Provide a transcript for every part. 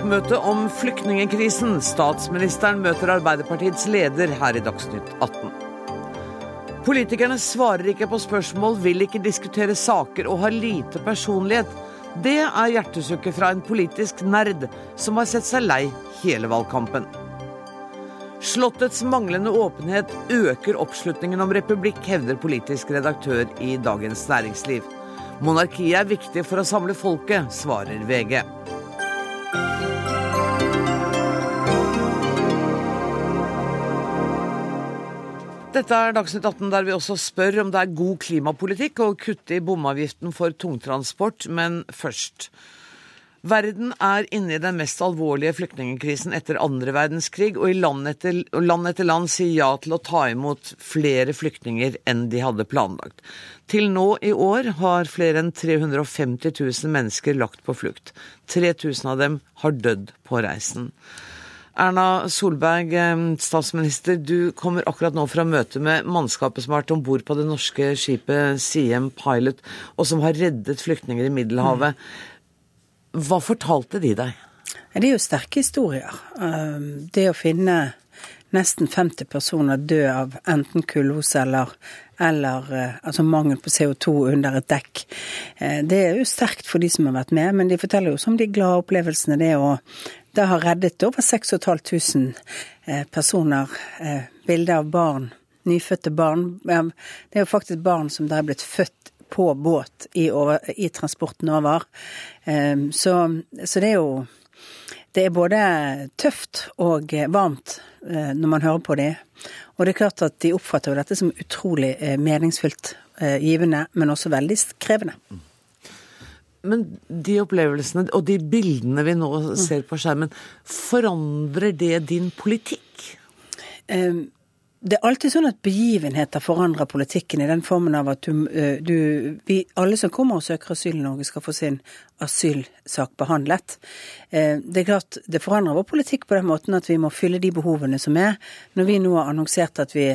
Toppmøte om flyktningekrisen. Statsministeren møter Arbeiderpartiets leder her i Dagsnytt 18. Politikerne svarer ikke på spørsmål, vil ikke diskutere saker og har lite personlighet. Det er hjertesukket fra en politisk nerd som har sett seg lei hele valgkampen. Slottets manglende åpenhet øker oppslutningen om republikk, hevder politisk redaktør i Dagens Næringsliv. Monarkiet er viktig for å samle folket, svarer VG. Dette er Dagsnytt 18 der vi også spør om det er god klimapolitikk å kutte i bomavgiften for tungtransport, men først. Verden er inne i den mest alvorlige flyktningkrisen etter andre verdenskrig, og i land etter, land etter land sier ja til å ta imot flere flyktninger enn de hadde planlagt. Til nå i år har flere enn 350 000 mennesker lagt på flukt. 3000 av dem har dødd på reisen. Erna Solberg, statsminister, du kommer akkurat nå fra møte med mannskapet som har vært om bord på det norske skipet Siem Pilot, og som har reddet flyktninger i Middelhavet. Hva fortalte de deg? Det er jo sterke historier. Det å finne nesten 50 personer død av enten kullose eller, eller eh, altså mangel på CO2 under et dekk. Eh, det er jo sterkt for de som har vært med, men de forteller jo også om de glade opplevelsene det å det har reddet over 6500 eh, personer. Eh, bilder av barn, nyfødte barn. Det er jo faktisk barn som da er blitt født på båt i, over, i transporten over. Eh, så, så, det er jo Det er både tøft og varmt når man hører på dem. Og det er klart at de oppfatter jo dette som utrolig meningsfylt, givende, men også veldig krevende. Men de opplevelsene og de bildene vi nå ser på skjermen, forandrer det din politikk? Det er alltid sånn at begivenheter forandrer politikken i den formen av at du, du vi, Alle som kommer og søker asyl i Norge, skal få sin asylsak behandlet. Det er klart, det forandrer vår politikk på den måten at vi må fylle de behovene som er. Når vi nå har annonsert at vi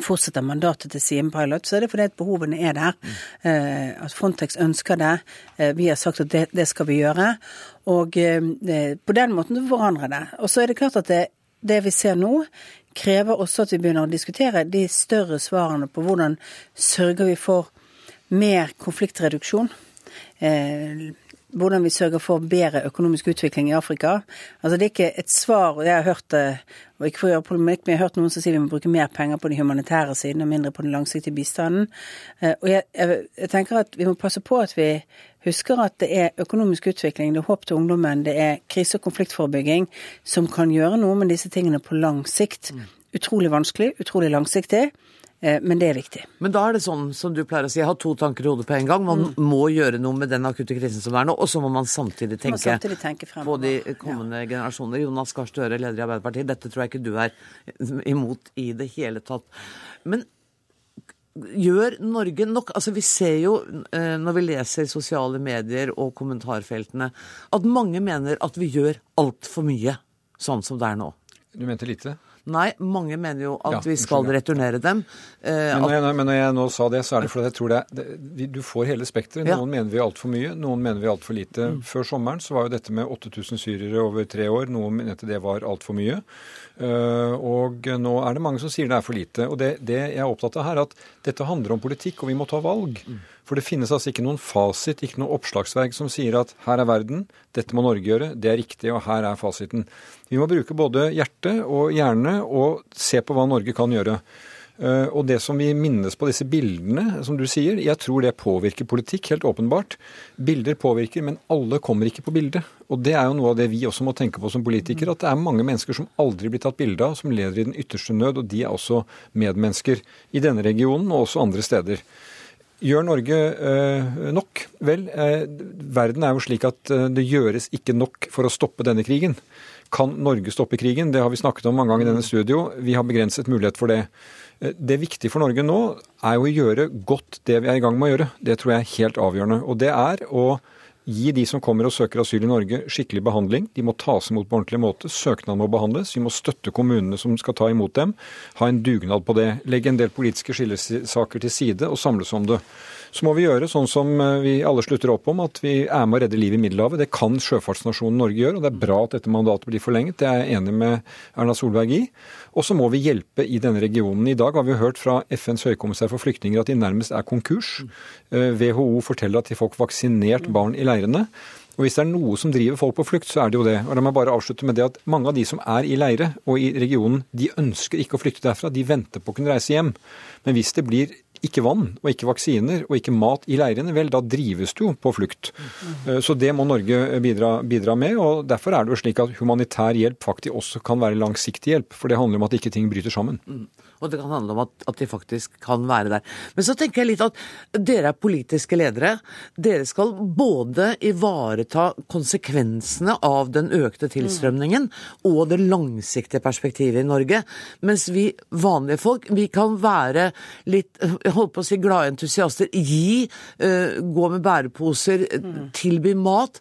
fortsetter mandatet til Siem Pilot, så er det fordi at behovene er der. Mm. At Frontex ønsker det. Eh, vi har sagt at det, det skal vi gjøre. Og eh, på den måten forandrer det. Og så er det klart at det, det vi ser nå, krever også at vi begynner å diskutere de større svarene på hvordan sørger vi for mer konfliktreduksjon. Eh, hvordan vi sørger for bedre økonomisk utvikling i Afrika. Altså Det er ikke et svar Jeg har hørt det, og ikke for å gjøre polemikk, men jeg har hørt noen som sier vi må bruke mer penger på den humanitære siden og mindre på den langsiktige bistanden. Eh, og jeg, jeg, jeg tenker at vi må passe på at vi husker at det er økonomisk utvikling, det er håp til ungdommen, det er krise- og konfliktforebygging som kan gjøre noe med disse tingene på lang sikt. Mm. Utrolig vanskelig, utrolig langsiktig. Eh, men det er viktig. Men da er det sånn som du pleier å si, jeg har to tanker i hodet på en gang. Man mm. må gjøre noe med den akutte krisen som er nå, og så må man samtidig tenke, man samtidig tenke på de kommende ja. generasjoner. Jonas Gahr Støre, leder i Arbeiderpartiet, dette tror jeg ikke du er imot i det hele tatt. Men gjør Norge nok? Altså Vi ser jo, eh, når vi leser sosiale medier og kommentarfeltene, at mange mener at vi gjør altfor mye sånn som det er nå. Du mente lite? Nei, mange mener jo at ja, vi skal returnere dem. Eh, men, når jeg, men, når jeg, nå sa det, så er det fordi jeg tror det, det Du får hele spekteret. Noen ja. mener vi altfor mye, noen mener vi altfor lite. Mm. Før sommeren så var jo dette med 8000 syrere over tre år, noen mente det var altfor mye. Uh, og nå er det mange som sier det er for lite. Og det, det jeg er opptatt av her, er at dette handler om politikk, og vi må ta valg. Mm. For det finnes altså ikke noen fasit, ikke noe oppslagsverk som sier at her er verden, dette må Norge gjøre, det er riktig, og her er fasiten. Vi må bruke både hjerte og hjerne og se på hva Norge kan gjøre. Eh, og det som vi minnes på disse bildene, som du sier, jeg tror det påvirker politikk, helt åpenbart. Bilder påvirker, men alle kommer ikke på bildet. Og det er jo noe av det vi også må tenke på som politikere, at det er mange mennesker som aldri blir tatt bilde av, som lever i den ytterste nød, og de er også medmennesker i denne regionen og også andre steder. Gjør Norge øh, nok? Vel, øh, verden er jo slik at det gjøres ikke nok for å stoppe denne krigen. Kan Norge stoppe krigen? Det har vi snakket om mange ganger i denne studio. Vi har begrenset mulighet for det. Eh, det viktige for Norge nå er jo å gjøre godt det vi er i gang med å gjøre. Det tror jeg er helt avgjørende. Og det er å Gi de som kommer og søker asyl i Norge skikkelig behandling. De må tas imot på ordentlig måte. Søknaden må behandles. Vi må støtte kommunene som skal ta imot dem. Ha en dugnad på det. Legge en del politiske skillesaker til side og samles om det. Så må vi gjøre sånn som eh, vi alle slutter opp om, at vi er med å redde liv i Middelhavet. Det kan sjøfartsnasjonen Norge gjøre, og det er bra at dette mandatet blir forlenget. Det er jeg enig med Erna Solberg i. Og så må vi hjelpe i denne regionen. I dag har vi hørt fra FNs høykommissær for flyktninger at de nærmest er konkurs. WHO eh, forteller at de får vaksinert barn i leirene. Og hvis det er noe som driver folk på flukt, så er det jo det. Og la meg bare avslutte med det at mange av de som er i leire og i regionen, de ønsker ikke å flykte derfra. De venter på å kunne reise hjem. Men hvis det blir ikke vann og ikke vaksiner og ikke mat i leirene, vel, da drives du på flukt. Eh, så det må Norge bidra, bidra, med. og Derfor er det jo slik at humanitær hjelp faktisk også kan være langsiktig hjelp. For det handler om at ikke ting bryter sammen. Mm. Og det kan handle om at, at, de faktisk kan være der. Men så tenker jeg litt at dere er politiske ledere. Dere skal både ivareta konsekvensene av den økte tilstrømningen og det langsiktige perspektivet i Norge. Mens vi vanlige folk, vi kan være litt jeg holdt på å si glade entusiaster. Gi, uh, gå med bæreposer, tilby mat.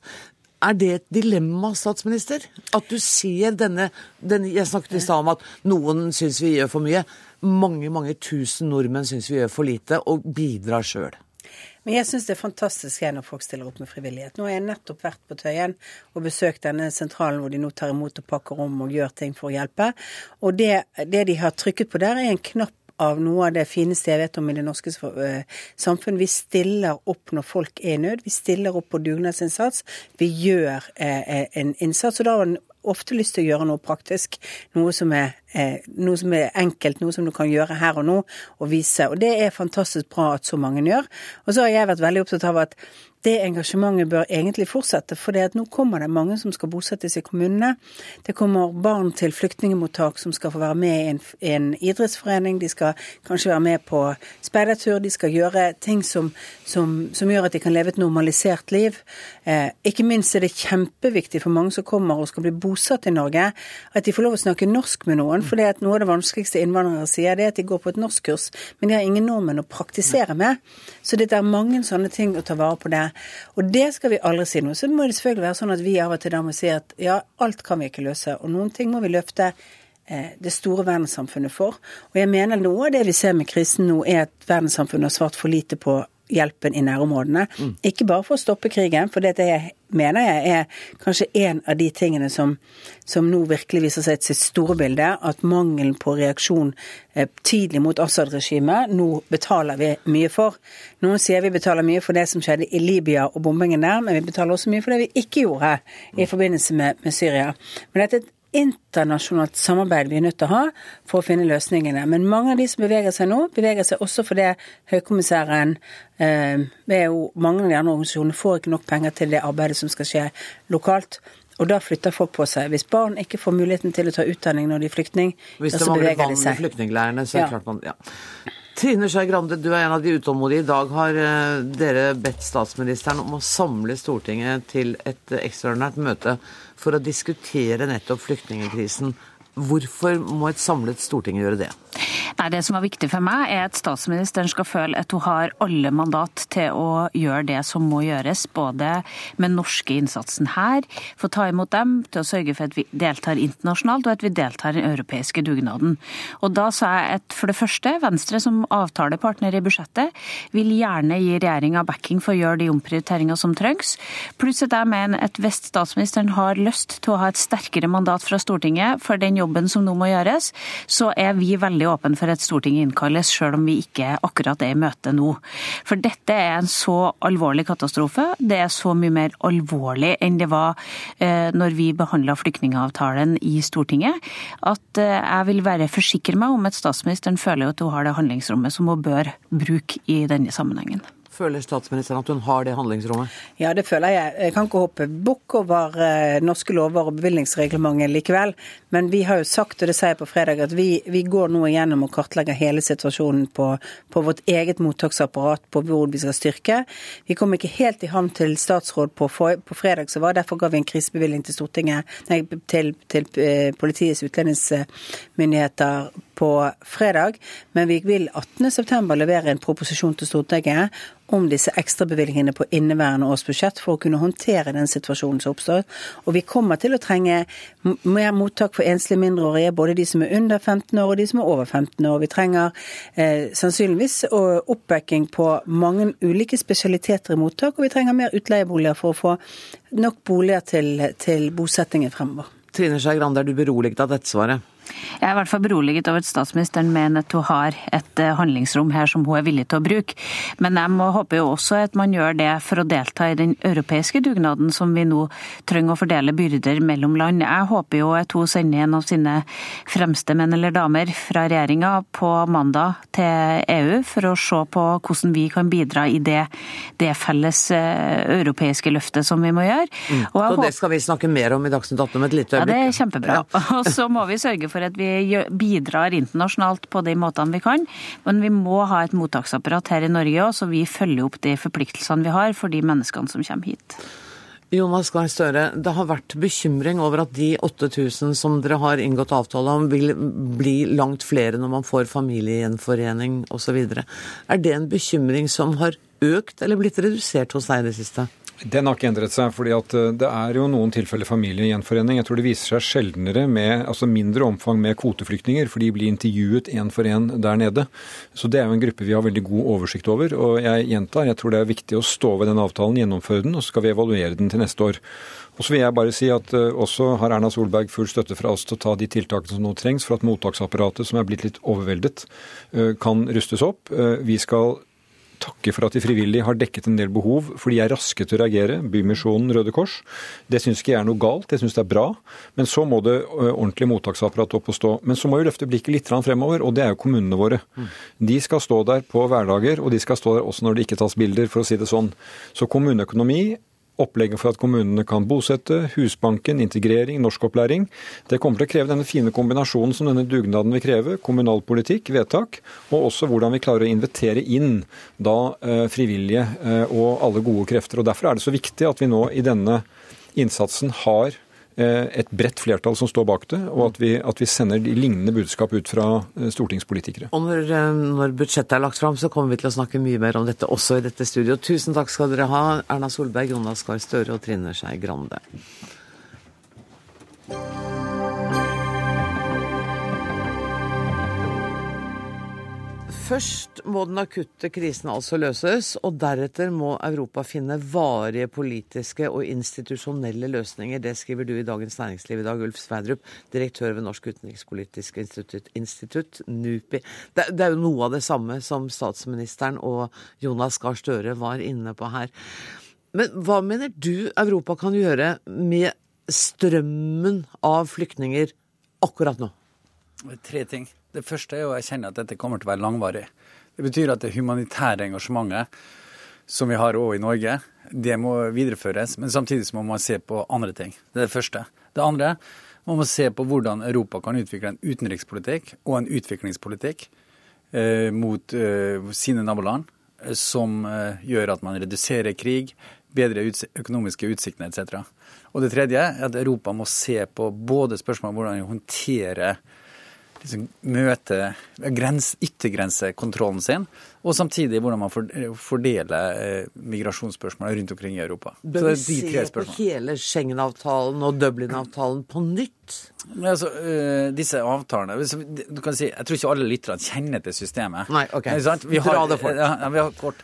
Er det et dilemma, statsminister? At du ser denne, denne Jeg snakket i stad om at noen syns vi gjør for mye. Mange, mange tusen nordmenn syns vi gjør for lite, og bidrar sjøl. Men jeg syns det er fantastisk når folk stiller opp med frivillighet. Nå har jeg nettopp vært på Tøyen og besøkt denne sentralen hvor de nå tar imot og pakker om og gjør ting for å hjelpe. Og det, det de har trykket på der, er en knapp av noe av det fineste jeg vet om i det norske eh, samfunn. Vi stiller opp når folk er i nød. Vi stiller opp på dugnadsinnsats. Vi gjør eh, eh, en innsats. Og da har man ofte lyst til å gjøre noe praktisk. Noe som, er, noe som er enkelt, noe som du kan gjøre her og nå og vise. Og det er fantastisk bra at så mange gjør. Og så har jeg vært veldig opptatt av at det engasjementet bør egentlig fortsette. For nå kommer det mange som skal bosettes i kommunene. Det kommer barn til flyktningemottak som skal få være med i en, en idrettsforening. De skal kanskje være med på speidertur. De skal gjøre ting som, som, som, gjør at de kan leve et normalisert liv. Eh, ikke minst er det kjempeviktig for mange som kommer og skal bli bosatt i Norge, at de får lov å snakke norsk med noen. For noe av det vanskeligste innvandrere sier, det er at de går på et norskkurs, men de har ingen nordmenn å praktisere med. Så det er mange sånne ting å ta vare på det. Og det skal vi aldri si noe. Så må det selvfølgelig være sånn at vi av og til da må si at ja, alt kan vi ikke løse, og noen ting må vi løfte eh, det store verdenssamfunnet for. Og jeg mener noe av det vi ser med krisen nå, er at verdenssamfunnet har svart for lite på hjelpen i nærområdene. Mm. Ikke bare for å stoppe krigen, for det er, mener jeg er kanskje en av de tingene som, som nå virkelig viser seg sitt store bilde, at mangelen på reaksjon eh, tidlig mot Assad-regimet nå betaler vi mye for. Noen sier vi betaler mye for det som skjedde i Libya og bombingen der, men vi betaler også mye for det vi ikke gjorde i forbindelse med, med Syria. Men dette er internasjonalt samarbeid vi er nødt til å ha for å finne løsningene. Men mange av de som beveger seg nå, beveger seg også fordi høykommissæren eh, jo, mange av de andre organisasjonene får ikke nok penger til det arbeidet som skal skje lokalt. Og da flytter folk på seg. Hvis barn ikke får muligheten til å ta utdanning når de er flyktning, så beveger de seg. Hvis det mangler vann i flyktningleirene, så er det klart man ja. Trine Skei Grande, du er en av de utålmodige. I dag har eh, dere bedt statsministeren om å samle Stortinget til et ekstraordinært møte for å diskutere nettopp flyktningkrisen. Hvorfor må et samlet storting gjøre det? Nei, Det som er viktig for meg, er at statsministeren skal føle at hun har alle mandat til å gjøre det som må gjøres, både med norske innsatsen her, for å ta imot dem, til å sørge for at vi deltar internasjonalt, og at vi deltar i den europeiske dugnaden. Og da sa jeg at for det første, Venstre som avtalepartner i budsjettet vil gjerne gi regjeringa backing for å gjøre de omprioriteringer som trengs, pluss at jeg mener at hvis statsministeren har lyst til å ha et sterkere mandat fra Stortinget for den jobben som nå må gjøres, så er vi veldig åpne for at Stortinget innkalles, selv om vi ikke akkurat er i møte nå. For dette er en så alvorlig katastrofe. Det er så mye mer alvorlig enn det var eh, når vi behandla flyktningavtalen i Stortinget, at eh, jeg vil være forsikre meg om at statsministeren føler at hun har det handlingsrommet som hun bør bruke i denne sammenhengen. Føler statsministeren at hun har det handlingsrommet? Ja, det føler jeg. Jeg kan ikke hoppe bukk over eh, norske lover og bevilgningsreglementet likevel. Men vi har jo sagt, og det sier jeg på fredag, at vi, vi går nå igjennom og kartlegger hele situasjonen på, på, vårt eget mottaksapparat, på hvor vi skal styrke. Vi kom ikke helt i havn til statsråd på, på fredag som var, derfor ga vi en krisebevilgning til Stortinget, nei, til, til eh, Politiets utlendingsmyndigheter på fredag, men vi vil 18.9 levere en proposisjon til Stortinget om disse ekstrabevilgningene på inneværende års budsjett for å kunne håndtere den situasjonen som oppstår. Og vi kommer til å trenge mer mottak for enslige mindreårige, både de som er under 15 år og de som er over 15 år. Vi trenger eh, sannsynligvis oppbacking på mange ulike spesialiteter i mottak, og vi trenger mer utleieboliger for å få nok boliger til, til bosettingen fremover. Trine Skei Grande, er du beroliget av dette svaret? Jeg er i hvert fall beroliget over at statsministeren mener at hun har et eh, handlingsrom her som hun er villig til å bruke. Men jeg må håpe jo også at man gjør det for å delta i den europeiske dugnaden som vi nå trenger å fordele byrder mellom land. Jeg håper jo at hun sender en av sine fremste menn eller damer fra regjeringa på mandag til EU for å se på hvordan vi kan bidra i det, det felles eh, europeiske løftet som vi må gjøre. Mm. Og, og det skal vi snakke mer om i Dagsnytt 18 om et lite øyeblikk. Ja, det er kjempebra. Ja. Og så må vi sørge for at vi bidrar internasjonalt på de måtene vi kan. Men vi må ha et mottaksapparat her i Norge òg, så vi følger opp de forpliktelsene vi har for de menneskene som kommer hit. Jonas Gahr Støre, det har vært bekymring over at de 8000 som dere har inngått avtale om, vil bli langt flere når man får familiegjenforening osv. Er det en bekymring som har økt eller blitt redusert hos deg i det siste? Den har ikke endret seg. fordi eh, Det er jo noen tilfeller familiegjenforening. Jeg tror det viser seg sjeldnere med altså mindre omfang med kvoteflyktninger, for de blir intervjuet én for én der nede. Så Det er jo en gruppe vi har veldig god oversikt over. og Jeg gjentar, jeg tror det er viktig å stå ved den avtalen, gjennomføre den, og så skal vi evaluere den til neste år. Og så vil jeg bare si at uh, også har Erna Solberg full støtte fra oss til å ta de tiltakene som nå trengs for at mottaksapparatet, som er blitt litt overveldet, uh, kan rustes opp. Vi skal takke for at de frivillige har dekket en del behov, for de er raske til å reagere. Bymisjonen, Røde Kors. Det syns ikke jeg er noe galt, det syns det er bra. Men så må det ordentlig mottaksapparat opp og stå. Men så må vi løfte blikket litt fremover, og det er jo kommunene våre. De skal stå der på hverdager, og de skal stå der også når det ikke tas bilder, for å si det sånn. Så kommuneøkonomi opplegget for at kommunene kan bosette, Husbanken, integrering, norskopplæring. Det kommer til å kreve denne fine kombinasjonen som denne dugnaden vil kreve. Kommunalpolitikk, vedtak, og også hvordan vi klarer å invitere inn da eh, frivillige eh, og alle gode krefter. Og Derfor er det så viktig at vi nå i denne innsatsen har et bredt flertall som står bak det, og at vi, at vi sender de lignende budskap ut fra eh, stortingspolitikere. Og når, eh, når, budsjettet er lagt fram, så kommer vi til å snakke mye mer om dette også i dette studio. Tusen takk skal dere ha, Erna Solberg, Jonas Gahr Støre og Trine Skei Grande. Først må den akutte krisen altså løses, og deretter må Europa finne varige politiske og institusjonelle løsninger. Det skriver du i Dagens Næringsliv i dag, Ulf Sverdrup, direktør ved Norsk utenrikspolitisk institutt, institutt NUPI. Det, det, er jo noe av det samme som statsministeren og Jonas Gahr Støre var inne på her. Men hva mener du Europa kan gjøre med strømmen av flyktninger akkurat nå? Tre ting. Det første er å erkjenne at dette kommer til å være langvarig. Det betyr at det humanitære engasjementet som vi har òg i Norge, det må videreføres. Men samtidig må man se på andre ting. Det er det første. Det andre man må se på hvordan Europa kan utvikle en utenrikspolitikk og en utviklingspolitikk eh, mot eh, sine naboland eh, som eh, gjør at man reduserer krig, bedre uts økonomiske utsiktene etc. Og det tredje er at Europa må se på både spørsmål om hvordan vi håndterer liksom møte grens, yttergrensekontrollen sin, og samtidig hvordan man fordeler migrasjonsspørsmålene rundt omkring i Europa. Bør vi se på hele Schengen-avtalen og Dublin-avtalen på nytt? Altså, uh, disse avtalene du kan si, Jeg tror ikke alle lytterne kjenner til systemet. Nei, ok. Vi har, Dra det fort. Ja, vi har, kort,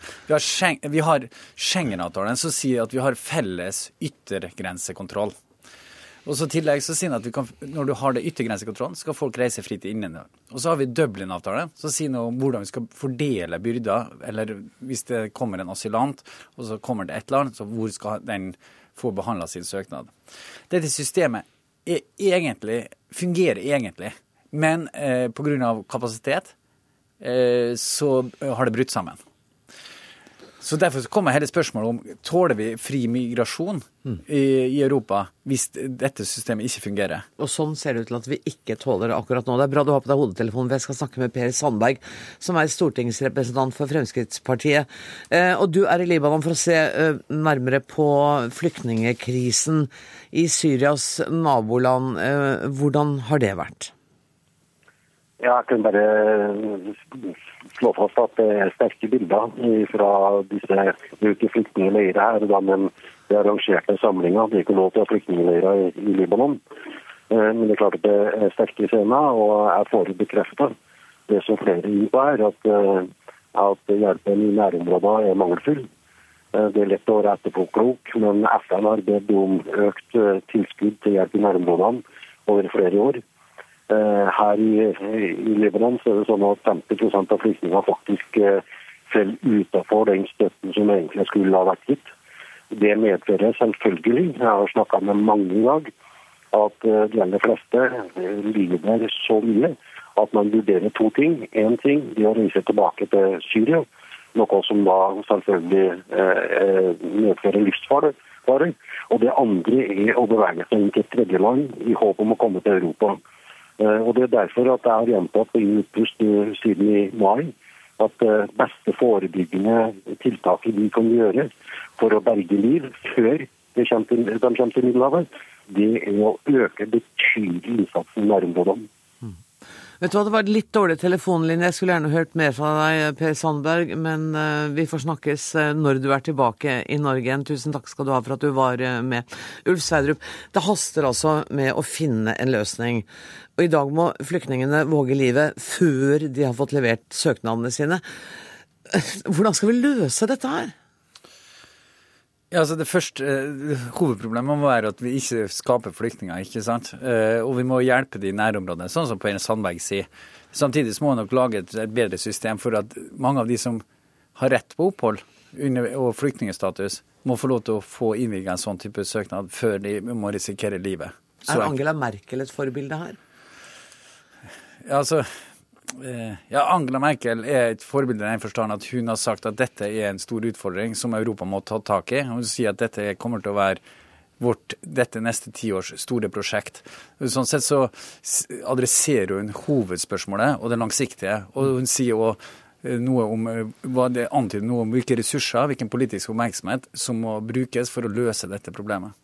vi har Schengen-avtalen som sier at vi har felles yttergrensekontroll. Og så tillegg så sier han at kan, når du har det yttergrensekontrollen, skal folk reise fritt innen. Og så har vi Dublin-avtalen, som sier noe om hvordan vi skal fordele byrder. Eller hvis det kommer en asylant, og så kommer det et land, så hvor skal den få behandla sin søknad. Dette systemet egentlig, fungerer egentlig, men eh, pga. kapasitet eh, så har det brutt sammen. Så Derfor kommer hele spørsmålet om tåler vi fri migrasjon mm. i, i, Europa hvis dette systemet ikke fungerer. Og Sånn ser det ut til at vi ikke tåler det akkurat nå. Det er bra du har på deg hodetelefonen, for jeg skal snakke med Per Sandberg, som er stortingsrepresentant for Fremskrittspartiet. Eh, og du er i Libanon for å se eh, nærmere på flyktningekrisen i Syrias naboland. Eh, hvordan har det vært? Ja, jeg kan bare slå fast at det er sterke bilder fra disse ute flyktningleirer her. Da, men det arrangerte samlinger. Det er ikke lov til å ha flyktningleirer i, i Libanon. Eh, men det er klart at det er sterke scener, og jeg får bekrefta det som flere gir på her, at, eh, at hjelpen i nærområdene er mangelfull. Eh, det er lett å være etterpåklok, men FN har bedt om økt tilskudd til hjelp i nærområdene over flere år. Her i, i Libanon så er det sånn at 50 av flyktningene faktisk faller utenfor den støtten som egentlig skulle ha vært gitt. Det medfører selvfølgelig, jeg har snakka med mange i dag, at eh, de aller fleste eh, lider så mye at man vurderer to ting. Én ting de å reise tilbake til Syria, noe som da selvfølgelig eh, medfører livsfare. Og det andre er å bevege seg inn til et tredjeland i håp om å komme til Europa. Og Det er derfor at jeg har gjentatt på utpust siden i mai at det beste forebyggende tiltaket vi kan gjøre for å berge liv før de kommer til Middelhavet, det er å øke betydelig innsatsen i nærområdene. Vet du hva, Det var litt dårlig telefonlinje. Jeg skulle gjerne hørt mer fra deg, Per Sandberg. Men uh, vi får snakkes uh, når du er tilbake i Norge igjen. Tusen takk skal du ha for at du var med. Ulf Sverdrup, det haster altså med å finne en løsning. Og i dag må flyktningene våge livet før de har fått levert søknadene sine. Hvordan skal vi løse dette her? Ja, altså det første eh, Hovedproblemet må være at vi ikke skaper flyktninger. ikke sant? Eh, og vi må hjelpe de i nærområdene, sånn som Peine Sandberg sier. Samtidig så må vi nok lage et, et, bedre system for at mange av de som har rett på opphold under, og flyktningstatus, må få lov til å få innvilget en sånn type søknad før de må risikere livet. Så er Angela Merkel et forbilde her? Ja, altså, ja, Angela Merkel er et forbilde i den forstand at hun har sagt at dette er en stor utfordring som Europa må ta tak i. Hun sier at dette kommer til å være vårt, dette neste tiårs store prosjekt. Sånn sett så adresserer hun hovedspørsmålet og det langsiktige. Og hun sier også eh, noe om, eh, hva det antyder noe om hvilke ressurser, hvilken politisk oppmerksomhet som må brukes for å løse dette problemet.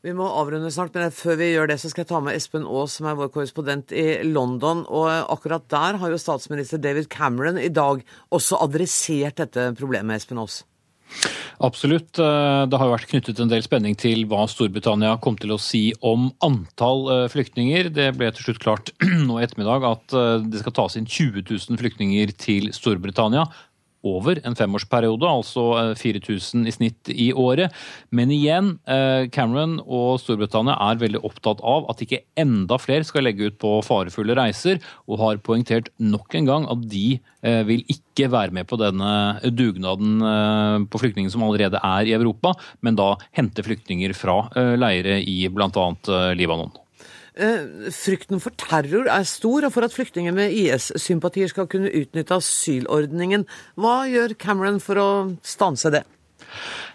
Vi må avrunde snart, men før vi gjør det, så skal jeg ta med Espen Aas, som er vår korrespondent i London. Og akkurat der har jo statsminister David Cameron i dag også adressert dette problemet, Espen Aas. Absolutt. Eh, det har jo vært knyttet en del spenning til hva Storbritannia kom til å si om antall eh, flyktninger. Det ble til slutt klart nå i ettermiddag at eh, det skal tas inn 20 000 flyktninger til Storbritannia over en femårsperiode, altså 4000 eh, i snitt i året. Men igjen, eh, Cameron og Storbritannia er veldig opptatt av at ikke enda flere skal legge ut på farefulle reiser, og har poengtert nok en gang at de eh, vil ikke være med på denne dugnaden på flyktninger som allerede er i Europa, men da hente flyktninger fra leire i bl.a. Libanon. Eh, frykten for terror er stor, og for at flyktninger med IS-sympatier skal kunne utnytte asylordningen. Hva gjør Cameron for å stanse det?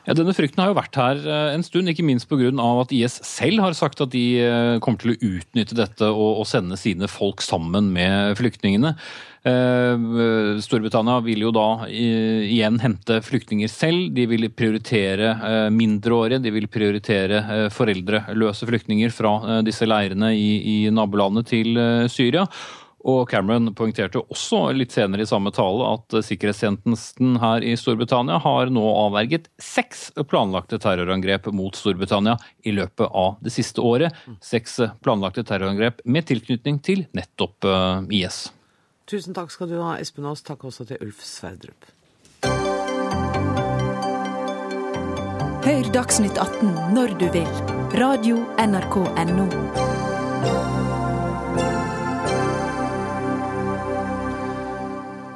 Ja, Denne frykten har jo vært her eh, en stund, ikke minst pga. at IS selv har sagt at de eh, kommer til å utnytte dette og, sende sine folk sammen med flyktningene. Eh, Storbritannia vil jo da igjen hente flyktninger selv. De vil prioritere mindreårige, de vil prioritere foreldreløse flyktninger fra disse leirene i, i nabolandet til Syria. Og Cameron poengterte også litt senere i samme tale at sikkerhetstjenesten her i Storbritannia har nå avverget seks planlagte terrorangrep mot Storbritannia i løpet av det siste året. Seks planlagte terrorangrep med tilknytning til nettopp eh, IS. Tusen takk skal du ha, Espen Aas. Takk også til Ulf Sverdrup. Hør Dagsnytt 18 når du vil. Radio NRK Radio.nrk.no.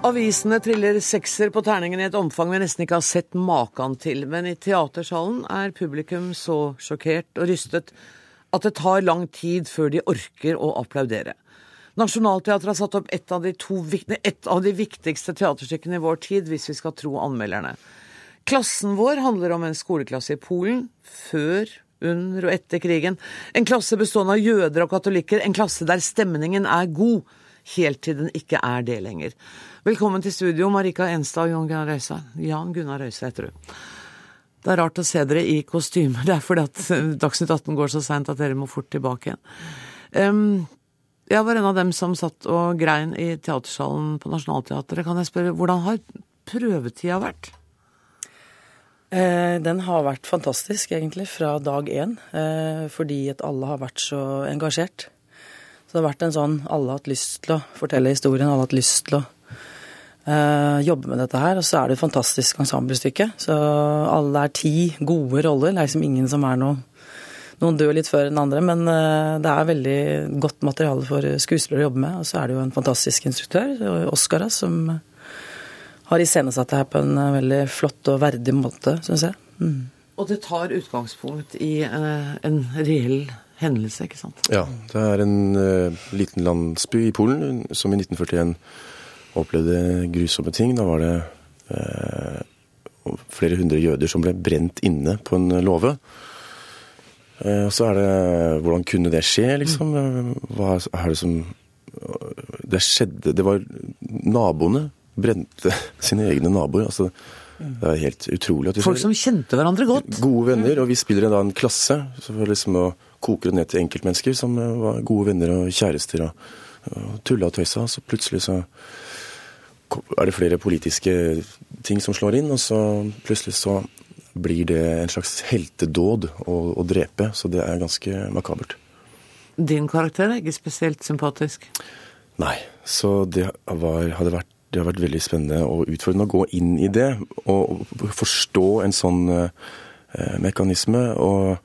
Avisene triller sekser på terningen i et omfang vi nesten ikke har sett maken til. Men i teatersalen er publikum så sjokkert og rystet at det tar lang tid før de orker å applaudere. Nationaltheatret har satt opp et av, to, et av de viktigste teaterstykkene i vår tid, hvis vi skal tro anmelderne. Klassen vår handler om en skoleklasse i Polen før, under og etter krigen. En klasse bestående av jøder og katolikker, en klasse der stemningen er god helt til den ikke er det lenger. Velkommen til studio, Marika Enstad og Jan Gunnar Røise. Jan Gunnar Røise heter du. Det er rart å se dere i kostymer. Det er fordi at Dagsnytt 18 går så seint at dere må fort tilbake igjen. Um, Jeg var en av dem som satt og grein i teatersalen på Nationaltheatret. Kan jeg spørre, hvordan har prøvetida vært? Eh, den har vært fantastisk, egentlig, fra dag én. Eh, fordi at alle har vært så engasjert. Så det har vært en sånn Alle har hatt lyst til å fortelle historien, alle har hatt lyst til å eh, jobbe med dette her. Og så er det et fantastisk ensemblestykke. Så alle er ti gode roller. Det er liksom ingen som er noe Noen dør litt før enn andre, men eh, det er veldig godt materiale for skuespillere å jobbe med. Og så er det jo en fantastisk instruktør, Oscar, som har iscenesatt det her på en eh, veldig flott og verdig måte, syns jeg. Mm. Og det tar utgangspunkt i uh, en reell hendelse, ikke sant? Ja. Det er en uh, liten landsby i Polen som i 1941 opplevde grusomme ting. Da var det uh, flere hundre jøder som ble brent inne på en låve. Og så er det Hvordan kunne det skje, liksom? Hva er det som Det skjedde Det var naboene brente sine egne naboer. altså det er helt utrolig. Folk som kjente hverandre godt? Gode venner. Og vi spiller da en klasse. Så for liksom å koke det ned til enkeltmennesker som var gode venner og kjærester. Og, og tulla og tøysa. Så plutselig så er det flere politiske ting som slår inn, og så plutselig så blir det en slags heltedåd å, å drepe. Så det er ganske makabert. Din karakter er ikke spesielt sympatisk? Nei. Så det var, vært det har vært veldig spennende og utfordrende å gå inn i det og forstå en sånn eh, mekanisme. Og,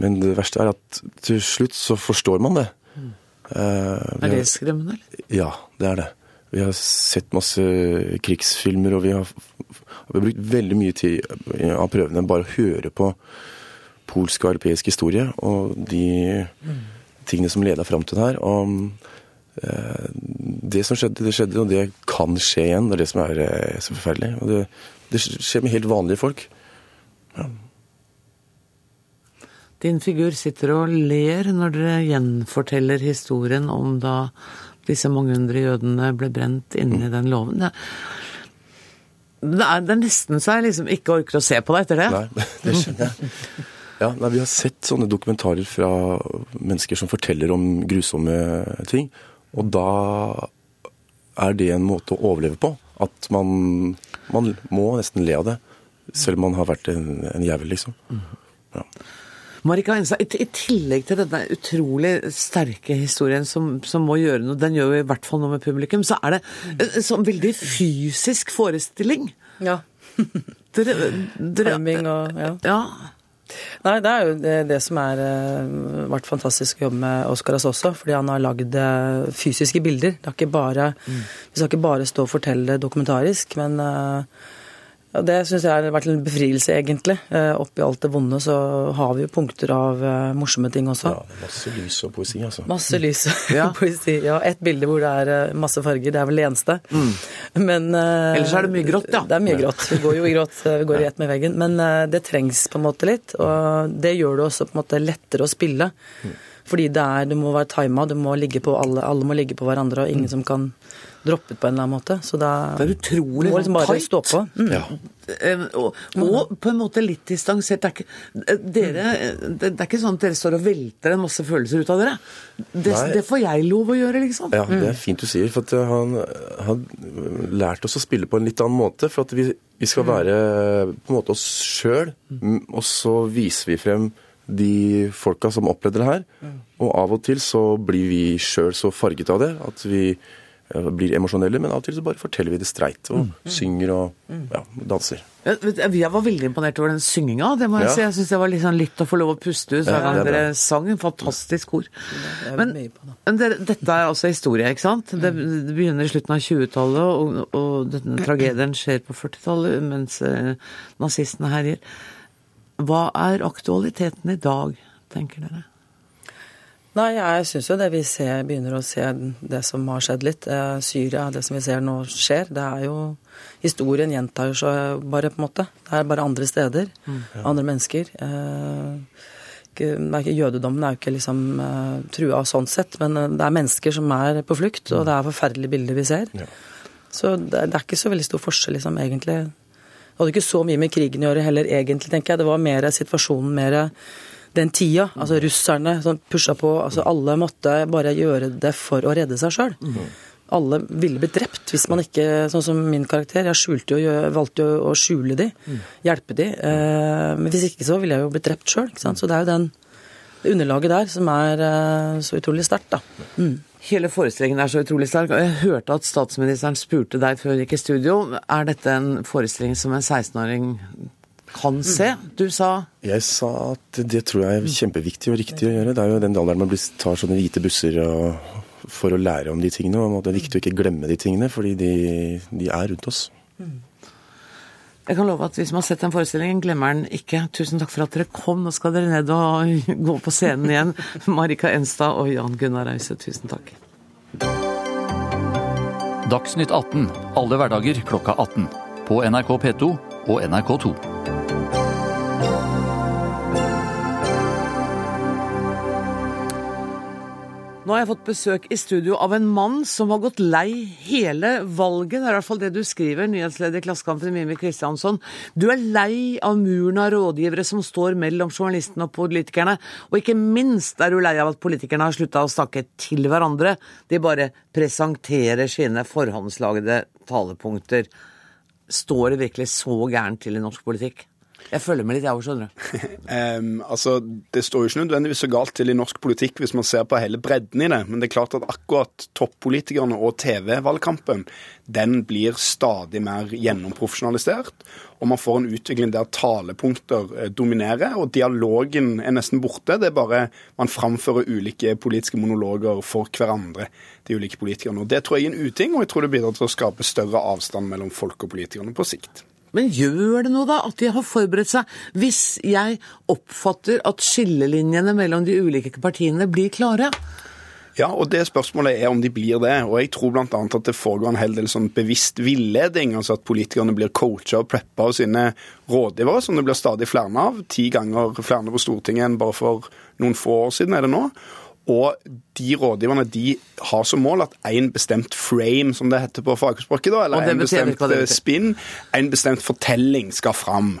men det verste er at til slutt så forstår man det. Mm. Eh, er det skremmende, eller? Ja, det er det. Vi har sett masse krigsfilmer, og vi har, vi har brukt veldig mye tid av prøvene bare å høre på polsk og europeisk historie og de tingene som leda fram til det her. Og Eh, det som skjedde, det skjedde, og det kan skje igjen. Det er det som er eh, så forferdelig. Og det, det skjer med helt vanlige folk. Ja. Din figur sitter og ler når dere gjenforteller historien om da disse mange hundre jødene ble brent inni mm. den låven. Det, er, det er nesten så jeg liksom ikke orker å se på deg etter det. Nei, det skjønner jeg. Ja, nei, Vi har sett sånne dokumentarer fra mennesker som forteller om grusomme ting. Og da er det en måte å overleve på. At man, man må nesten le av det. Selv om man har vært en, en jævel, liksom. Ja. Marika Enstad, i, tillegg til denne utrolig sterke historien som, som, må gjøre noe, den gjør jo i hvert fall noe med publikum, så er det en sånn veldig fysisk forestilling. Ja. dere, dere, og ja. ja. Nei, det er jo det, det som har uh, vært fantastisk å jobbe med Oskaras også, fordi han har lagd uh, fysiske bilder. Det er ikke bare, mm. Vi skal ikke bare stå og fortelle dokumentarisk, men uh, og det syns jeg har vært en befrielse, egentlig. Eh, oppi alt det vonde så har vi jo punkter av uh, morsomme ting også. Ja, Masse lys og poesi, altså. Masse lys og ja. poesi. Ja, ett bilde hvor det er uh, masse farger. Det er vel det eneste. Mm. Men uh, Ellers er det mye grått, ja. Det er mye grått. Vi går jo i grått. Vi går i ett med veggen. Men det trengs på en måte litt. Og det gjør det også på en måte lettere å spille. Mm. Fordi det er, du må være tima, du må ligge på alle, alle må ligge på hverandre, og ingen mm. som kan droppe ut på en eller annen måte. Så da Det er utrolig må liksom bare tight. stå på. Mm. Ja. Eh, og, og, på en måte litt distansert. Det er, ikke, eh, dere, det er ikke sånn at dere står og velter en masse følelser ut av dere. Det, det får jeg lov å gjøre, liksom. Ja, det er mm. fint du sier. For eh, han har lært oss å spille på en litt annen måte. For at vi, vi skal mm. være på en måte oss sjøl, og så viser vi frem de folka som opplevde det her. Og av og til så blir vi sjøl så farget av det at vi blir emosjonelle, men av og til så bare forteller vi det streit. Og mm. synger og ja, danser. Jeg var veldig imponert over den synginga. Det må jeg ja. si. Jeg syns det var liksom litt å få lov å puste ut hver gang dere sang. En fantastisk kor. Men, men det, dette er altså historie, ikke sant? Det, det begynner i slutten av 20-tallet, og, og denne tragedien skjer på 40-tallet mens eh, nazistene herjer. Hva er aktualiteten i dag, tenker dere? Nei, jeg syns jo det vi ser, begynner å se det som har skjedd litt. Eh, Syria, det som vi ser nå skjer, det er jo Historien gjentar seg bare, på en måte. Det er bare andre steder. Mm. Andre mennesker. Eh, jødedommen er jo ikke liksom uh, trua sånn sett, men det er mennesker som er på flukt, og det er forferdelige bilder vi ser. Ja. Så det, det, er ikke så veldig stor forskjell, liksom, egentlig. Hadde ikke så mye med krigen å gjøre heller, egentlig, tenker jeg. Det var mer situasjonen, mer den tida. Altså russerne som pusha på. altså Alle måtte bare gjøre det for å redde seg sjøl. Alle ville blitt drept hvis man ikke, sånn som min karakter, jeg skjulte jo, valgte jo å skjule de, hjelpe de. Eh, men hvis ikke så ville jeg jo blitt drept sjøl. Så det er jo den, underlaget der som er eh, så utrolig sterkt, da. Mm. Hele forestillingen er så utrolig sterk. og Jeg hørte at statsministeren spurte deg før hun gikk i studio. Er dette en forestilling som en 16-åring kan se? Du sa Jeg sa at det tror jeg er kjempeviktig og riktig å gjøre. Det er jo den alderen man tar sånne hvite busser og, for å lære om de tingene. og Det er viktig å ikke glemme de tingene, fordi de, de er rundt oss. Jeg kan love at hvis man har sett den forestillingen, glemmer den ikke. Tusen takk for at dere kom. Nå skal dere ned og gå på scenen igjen. Marika Enstad og Jan Gunnar Rause, tusen takk. Dagsnytt 18 alle hverdager klokka 18. På NRK P2 og NRK2. Nå har jeg fått besøk i studio av en mann som har gått lei hele valget. Det er i hvert fall det du skriver, nyhetsleder i Klassekampen Mimi Kristiansson. Du er lei av muren av rådgivere som står mellom journalistene og politikerne. Og ikke minst er du lei av at politikerne har slutta å snakke til hverandre. De bare presenterer sine forhåndslagde talepunkter. Står det virkelig så gærent til i norsk politikk? Jeg følger med litt, jeg òg, skjønner du. um, altså, det står jo ikke nødvendigvis så galt til i norsk politikk hvis man ser på hele bredden i det, men det er klart at akkurat toppolitikerne og TV-valgkampen, den blir stadig mer gjennomprofesjonalisert. Og man får en utvikling der talepunkter eh, dominerer, og dialogen er nesten borte. Det er bare man framfører ulike politiske monologer for hverandre, de ulike politikerne. Og Det tror jeg er en uting, og jeg tror det bidrar til å skape større avstand mellom folk og politikerne på sikt. Men gjør det noe, da, at de har forberedt seg? Hvis jeg oppfatter at skillelinjene mellom de ulike partiene blir klare? Ja, og det spørsmålet er om de blir det. Og jeg tror bl.a. at det foregår en hel del sånn bevisst villeding. Altså at politikerne blir coacha og preppa av sine rådgivere, som det blir stadig flere av. Ti ganger flere på Stortinget enn bare for noen få år siden er det nå. Og de rådgiverne de har som mål at en bestemt frame, som det heter på fagspråket, da, eller en bestemt spinn, en bestemt fortelling skal fram.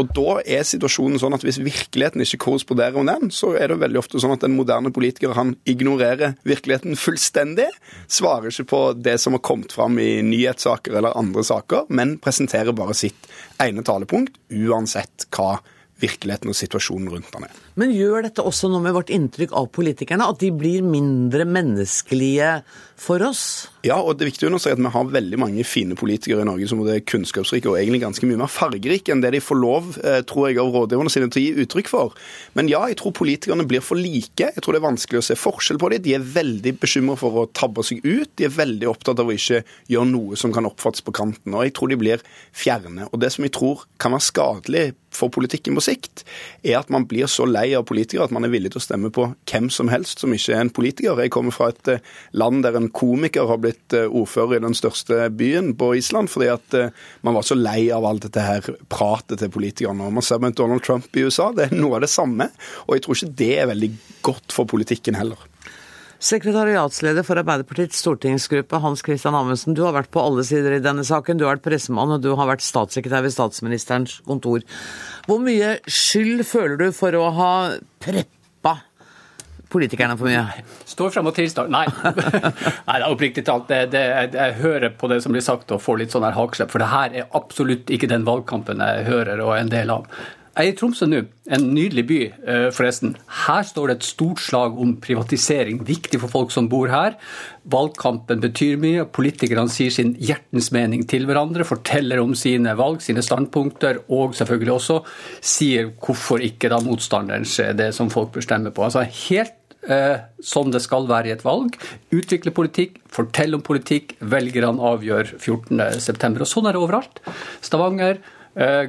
Og da er situasjonen sånn at hvis virkeligheten ikke korresponderer med den, så er det veldig ofte sånn at den moderne politiker han ignorerer virkeligheten fullstendig. Svarer ikke på det som har kommet fram i nyhetssaker eller andre saker, men presenterer bare sitt ene talepunkt, uansett hva virkeligheten og situasjonen rundt han er. Men gjør dette også noe med vårt inntrykk av politikerne? At de blir mindre menneskelige for oss? Ja, og det er viktig å si at vi har veldig mange fine politikere i Norge som er kunnskapsrike og egentlig ganske mye mer fargerike enn det de får lov, eh, tror jeg, av rådgiverne sine til å gi uttrykk for. Men ja, jeg tror politikerne blir for like. Jeg tror det er vanskelig å se forskjell på dem. De er veldig bekymra for å tabbe seg ut. De er veldig opptatt av å ikke gjøre noe som kan oppfattes på kanten. Og jeg tror de blir fjerne. Og det som jeg tror kan være skadelig for politikken på sikt, er at man blir så lei av politikere at man er villig til å stemme på hvem som helst som ikke er en politiker. Jeg kommer fra et eh, land der en komiker har blitt eh, ordfører i den største byen på Island fordi at eh, man var så lei av alt dette her pratet til politikerne. Og man ser med Donald Trump i USA, det er noe av det samme. Og jeg tror ikke det er veldig godt for politikken heller. Sekretariatsleder for Arbeiderpartiets stortingsgruppe, Hans Christian Amundsen. Du har vært på alle sider i denne saken. Du har vært pressemann, og du har vært statssekretær ved statsministerens kontor. Hvor mye skyld føler du for å ha preppa politikerne for mye? Står frem og tilstår. Nei. Nei, oppriktig talt. Det, det, jeg hører på det som blir sagt og får litt sånn her hakslepp, for det her er absolutt ikke den valgkampen jeg hører og er en del av. Jeg er i Tromsø nå, en nydelig by eh, forresten. Her står det et stort slag om privatisering, viktig for folk som bor her. Valgkampen betyr mye, politikerne sier sin hjertens mening til hverandre, forteller om sine valg, sine standpunkter, og selvfølgelig også sier hvorfor ikke da motstanderens er det som folk bør stemme på. Altså helt eh, som det skal være i et valg. Utvikle politikk, fortelle om politikk. Velgerne avgjør 14.9. Og sånn er det overalt. Stavanger,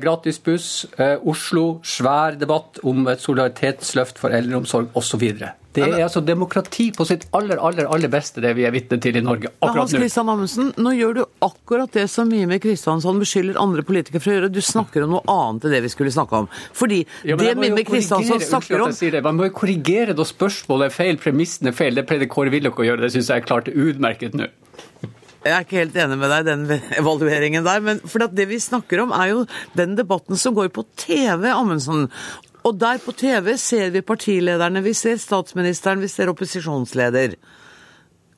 gratis buss. Eh, Oslo, svær debatt om et solidaritetsløft for eldreomsorg osv. Det er altså demokrati på sitt aller aller, aller beste, det vi er vitne til i Norge akkurat Hans Christian Amundsen, nå gjør du akkurat det som Mime Kristiansson beskylder andre politikere for å gjøre. Du snakker om noe annet enn det vi skulle snakke om. Fordi ja, det Mime Kristiansson snakker om det. Man må jo korrigere da spørsmålet er feil, premissen er feil. Det pleide Kåre Willoch å gjøre, det syns jeg er klart utmerket nå. Jeg er ikke helt enig med deg den evalueringen der. Men for det vi snakker om, er jo den debatten som går på TV, Amundsen. Og der på TV ser vi partilederne, vi ser statsministeren, vi ser opposisjonsleder.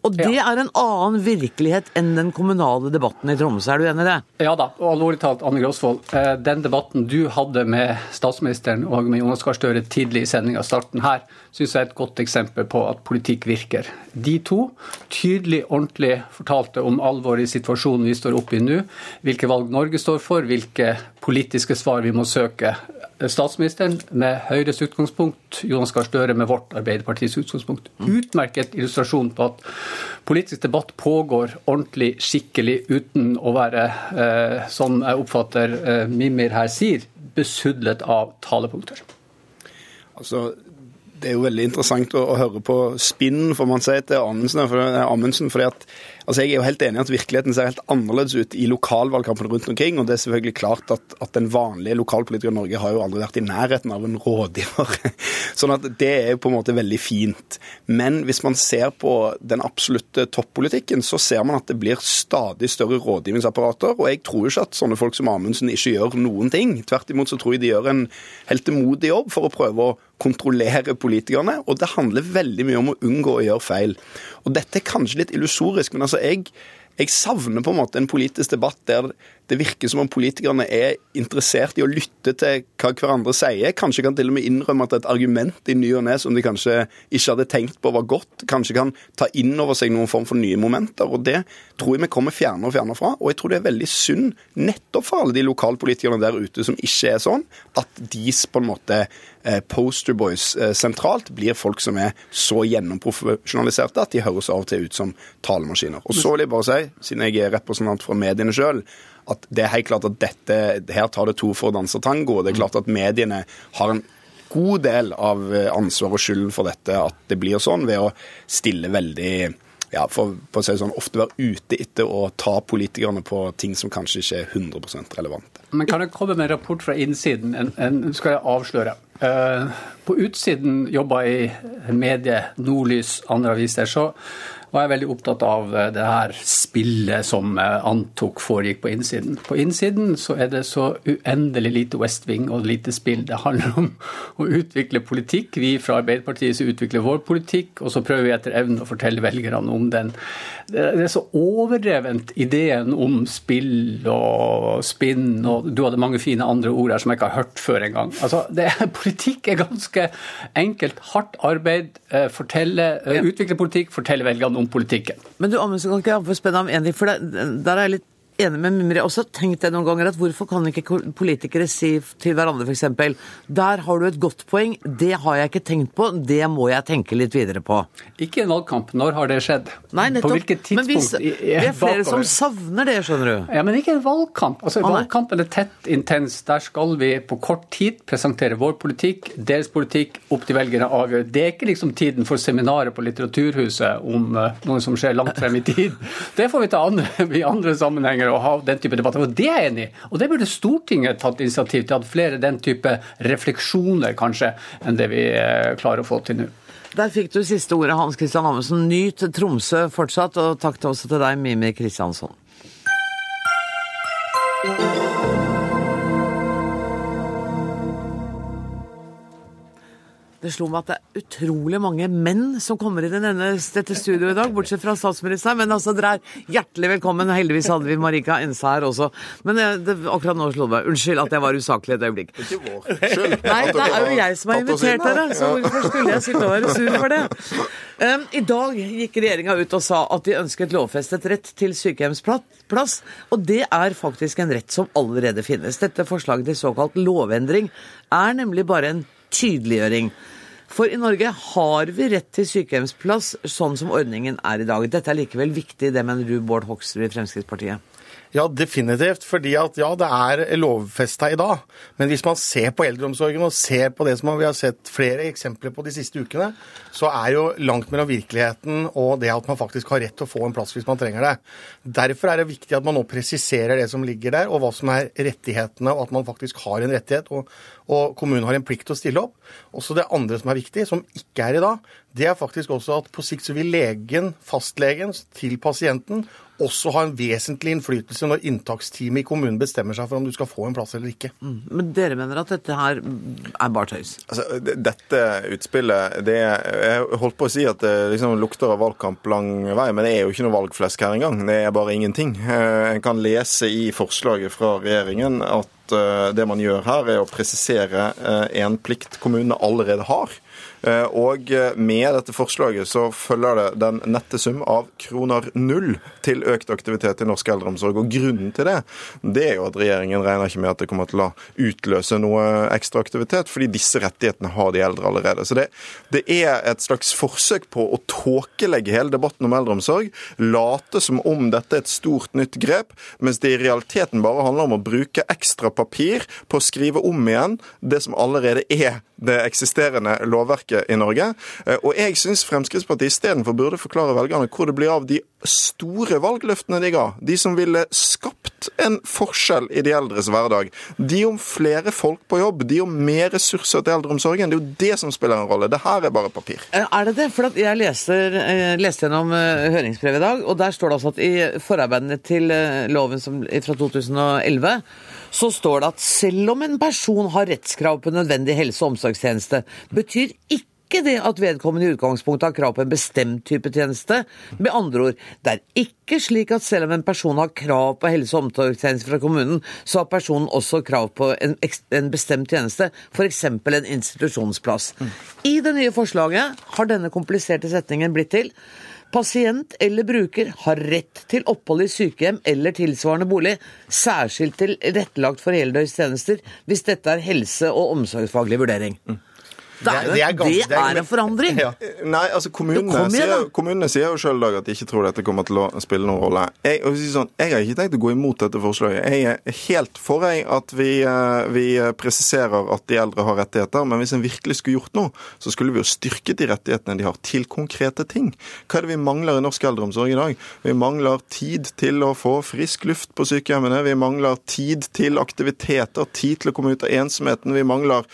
Og det er en annen virkelighet enn den kommunale debatten i Tromsø, er du enig i det? Ja da, og alvorlig talt, Anne Grosvold. eh, Den debatten du hadde med statsministeren og med Jonas Gahr Støre tidlig i sendinga, starten her, syns jeg er et godt eksempel på at politikk virker. De to tydelig, ordentlig fortalte om alvoret i situasjonen vi står oppe i nå, hvilke valg Norge står for, hvilke politiske svar vi må søke. Statsministeren med Høyres utgangspunkt, Jonas Gahr Støre med vårt Arbeiderpartiets utgangspunkt. Utmerket illustrasjon på at politisk debatt pågår ordentlig, skikkelig, uten å være, eh, som jeg oppfatter eh, Mimir her sier, besudlet av talepunkter. Altså, det er jo veldig interessant å, å høre på spinnen, får man si, til Amundsen. For, Amundsen fordi at, altså Jeg er jo helt enig i at virkeligheten ser helt annerledes ut i lokalvalgkampene rundt omkring. og Det er selvfølgelig klart at, at den vanlige lokalpolitikeren i Norge har jo aldri vært i nærheten av en rådgiver. sånn at det er jo på en måte veldig fint. Men hvis man ser på den absolutte toppolitikken, så ser man at det blir stadig større rådgivningsapparater. Og jeg tror jo ikke at sånne folk som Amundsen ikke gjør noen ting. Tvert imot så tror jeg de gjør en heltemodig jobb for å prøve å kontrollere politikerne, og det handler veldig mye om å unngå å gjøre feil. Og Dette er kanskje litt illusorisk, men altså jeg, jeg savner på en måte en politisk debatt der det virker som om politikerne er interessert i å lytte til hva hverandre sier. Kanskje kan til og med innrømme at et argument i ny og ne som de kanskje ikke hadde tenkt på var godt, kanskje kan ta inn over seg noen form for nye momenter. og Det tror jeg vi kommer fjernere og fjernere fra. Og jeg tror det er veldig synd nettopp for alle de lokalpolitikerne der ute som ikke er sånn, at de på en måte eh, posterboys eh, sentralt blir folk som er så gjennomprofesjonaliserte at de høres av og til ut som talemaskiner. Og så vil jeg bare si, siden jeg er representant fra mediene sjøl, at det er helt klart at dette, her tar det to for å danse tango. Det er klart at mediene har en god del av ansvaret ansvar og skylden for dette, at det blir sånn, ved å stille veldig ja, for, for, å si det sånn, ofte være ute etter å ta politikerne på ting som kanskje ikke er 100% relevante. Men kan jeg komme med en rapport fra innsiden? En, en, skal jeg avsløre. Uh, på utsiden jobba jeg i medie, Nordlys, andre aviser. så var jeg veldig opptatt av eh, det her spillet som eh, antok foregikk på innsiden. På innsiden så er det så uendelig lite West Wing og lite spill. Det handler om å utvikle politikk. Vi fra Arbeiderpartiet så utvikler vår politikk, og så prøver vi etter evne å fortelle velgerne om den. Det er så overdrevent ideen om spill og spinn, og du hadde mange fine andre ord her som jeg ikke har hørt før engang. Altså, politikk er ganske enkelt. Hardt arbeid, eh, fortelle, utvikle politikk, fortelle velgerne om politikken. Men du Amundsen, kan ikke jeg få spørre om en ting? For der er jeg litt enig med Mimri. Jeg også tenkt det noen ganger at hvorfor kan ikke politikere si til hverandre f.eks.: Der har du et godt poeng, det har jeg ikke tenkt på, det må jeg tenke litt videre på. Ikke en valgkamp. Når har det skjedd? Nei, nettopp. På hvilket tidspunkt? Men hvis, det er flere som savner det, skjønner du. Ja, Men ikke en valgkamp. Altså, ah, Valgkampen er tett, intens. Der skal vi på kort tid presentere vår politikk, deres politikk, opp til velgerne avgjøre. Det er ikke liksom tiden for seminaret på Litteraturhuset om uh, noe som skjer langt frem i tid. Det får vi ta andre, i andre sammenhenger å ha den type debatter. Og det er jeg enig i. Og det burde Stortinget tatt initiativ til. At flere den type refleksjoner, kanskje, enn det vi klarer å få til nå. Der fikk du siste ordet, Hans Christian Amundsen. Nyt Tromsø fortsatt, og takk også til deg, Mimir Kristiansson. Det slo meg at det er utrolig mange menn som kommer inn i denne, dette studioet i dag, bortsett fra statsministeren. Men altså, dere er hjertelig velkommen. Heldigvis hadde vi Marika Ensa her også. Men det, akkurat nå slo det meg. Unnskyld at jeg var usaklig et øyeblikk. Ikke vår skyld. Nei, det er jo jeg som har invitert dere, så hvorfor skulle jeg sitte og være sur for det? Um, I dag gikk regjeringa ut og sa at de ønsket lovfestet rett til sykehjemsplass. Og det er faktisk en rett som allerede finnes. Dette forslaget til såkalt lovendring er nemlig bare en tydeliggjøring. For i Norge har vi rett til sykehjemsplass sånn som ordningen er i dag. Dette er likevel viktig, det mener du, Bård Hoksrud i Fremskrittspartiet? Ja, definitivt. Fordi at ja, det er lovfesta i dag. Men hvis man ser på eldreomsorgen og ser på det som vi har sett flere eksempler på de siste ukene, så er jo langt mellom virkeligheten og det at man faktisk har rett til å få en plass hvis man trenger det. Derfor er det viktig at man nå presiserer det som ligger der, og hva som er rettighetene, og at man faktisk har en rettighet. og og kommunen har en plikt til å stille opp. Også det andre som er viktig, som ikke er i dag, det er faktisk også at på sikt så vil legen, fastlegen, til pasienten også ha en vesentlig innflytelse når inntaksteamet i kommunen bestemmer seg for om du skal få en plass eller ikke. Mm. Men dere mener at dette her er bare tøys? Altså, dette utspillet det, Jeg holdt på å si at det liksom lukter av valgkamp lang vei, men det er jo ikke noe valgflesk her engang. Det er bare ingenting. Eh, en kan lese i forslaget fra regjeringen at eh, det man gjør her, er å presisere eh, en plikt kommunene allerede har. Og med dette forslaget så følger det den nette sum av kroner null til økt aktivitet i norsk eldreomsorg. Og grunnen til det, det er jo at regjeringen regner ikke med at det kommer til å utløse noe ekstra aktivitet, fordi disse rettighetene har de eldre allerede. Så det, det er et slags forsøk på å tåkelegge hele debatten om eldreomsorg, late som om dette er et stort nytt grep, mens det i realiteten bare handler om å bruke ekstra papir på å skrive om igjen det som allerede er det eksisterende lovverket i Norge. Og jeg syns Fremskrittspartiet istedenfor burde forklare velgerne hvor det blir av de store valgløftene de ga. De som ville skapt en forskjell i de eldres hverdag. De om flere folk på jobb, de om mer ressurser til eldreomsorgen. Det er jo det som spiller en rolle. Det her er bare papir. Er det det? For jeg leser, leste gjennom høringsbrevet i dag, og der står det altså at i forarbeidene til loven fra 2011 så står det at selv om en person har rettskrav på nødvendig helse- og omsorgstjeneste, betyr ikke det at vedkommende i utgangspunktet har krav på en bestemt type tjeneste. Med andre ord, det er ikke slik at selv om en person har krav på helse- og omsorgstjeneste fra kommunen, så har personen også krav på en, en bestemt tjeneste, f.eks. en institusjonsplass. I det nye forslaget har denne kompliserte setningen blitt til. Pasient eller bruker har rett til opphold i sykehjem eller tilsvarende bolig, særskilt tilrettelagt for heldøgnstjenester, hvis dette er helse- og omsorgsfaglig vurdering. Mm. Det er, det er, ganske, det er en forandring. Ja. Nei, altså kommunene, sier, kommunene sier jo sjøl at de ikke tror dette kommer til å spille noen rolle. Jeg, sånn, jeg, har ikke tenkt å gå imot dette forslaget. Jeg er helt for at vi, vi, presiserer at de eldre har rettigheter. Men hvis en virkelig skulle gjort noe, så skulle vi jo styrket de rettighetene de har, til konkrete ting. Hva er det vi mangler i norsk eldreomsorg i dag? Vi mangler tid til å få frisk luft på sykehjemmene. Vi mangler tid til aktiviteter, tid til å komme ut av ensomheten. Vi mangler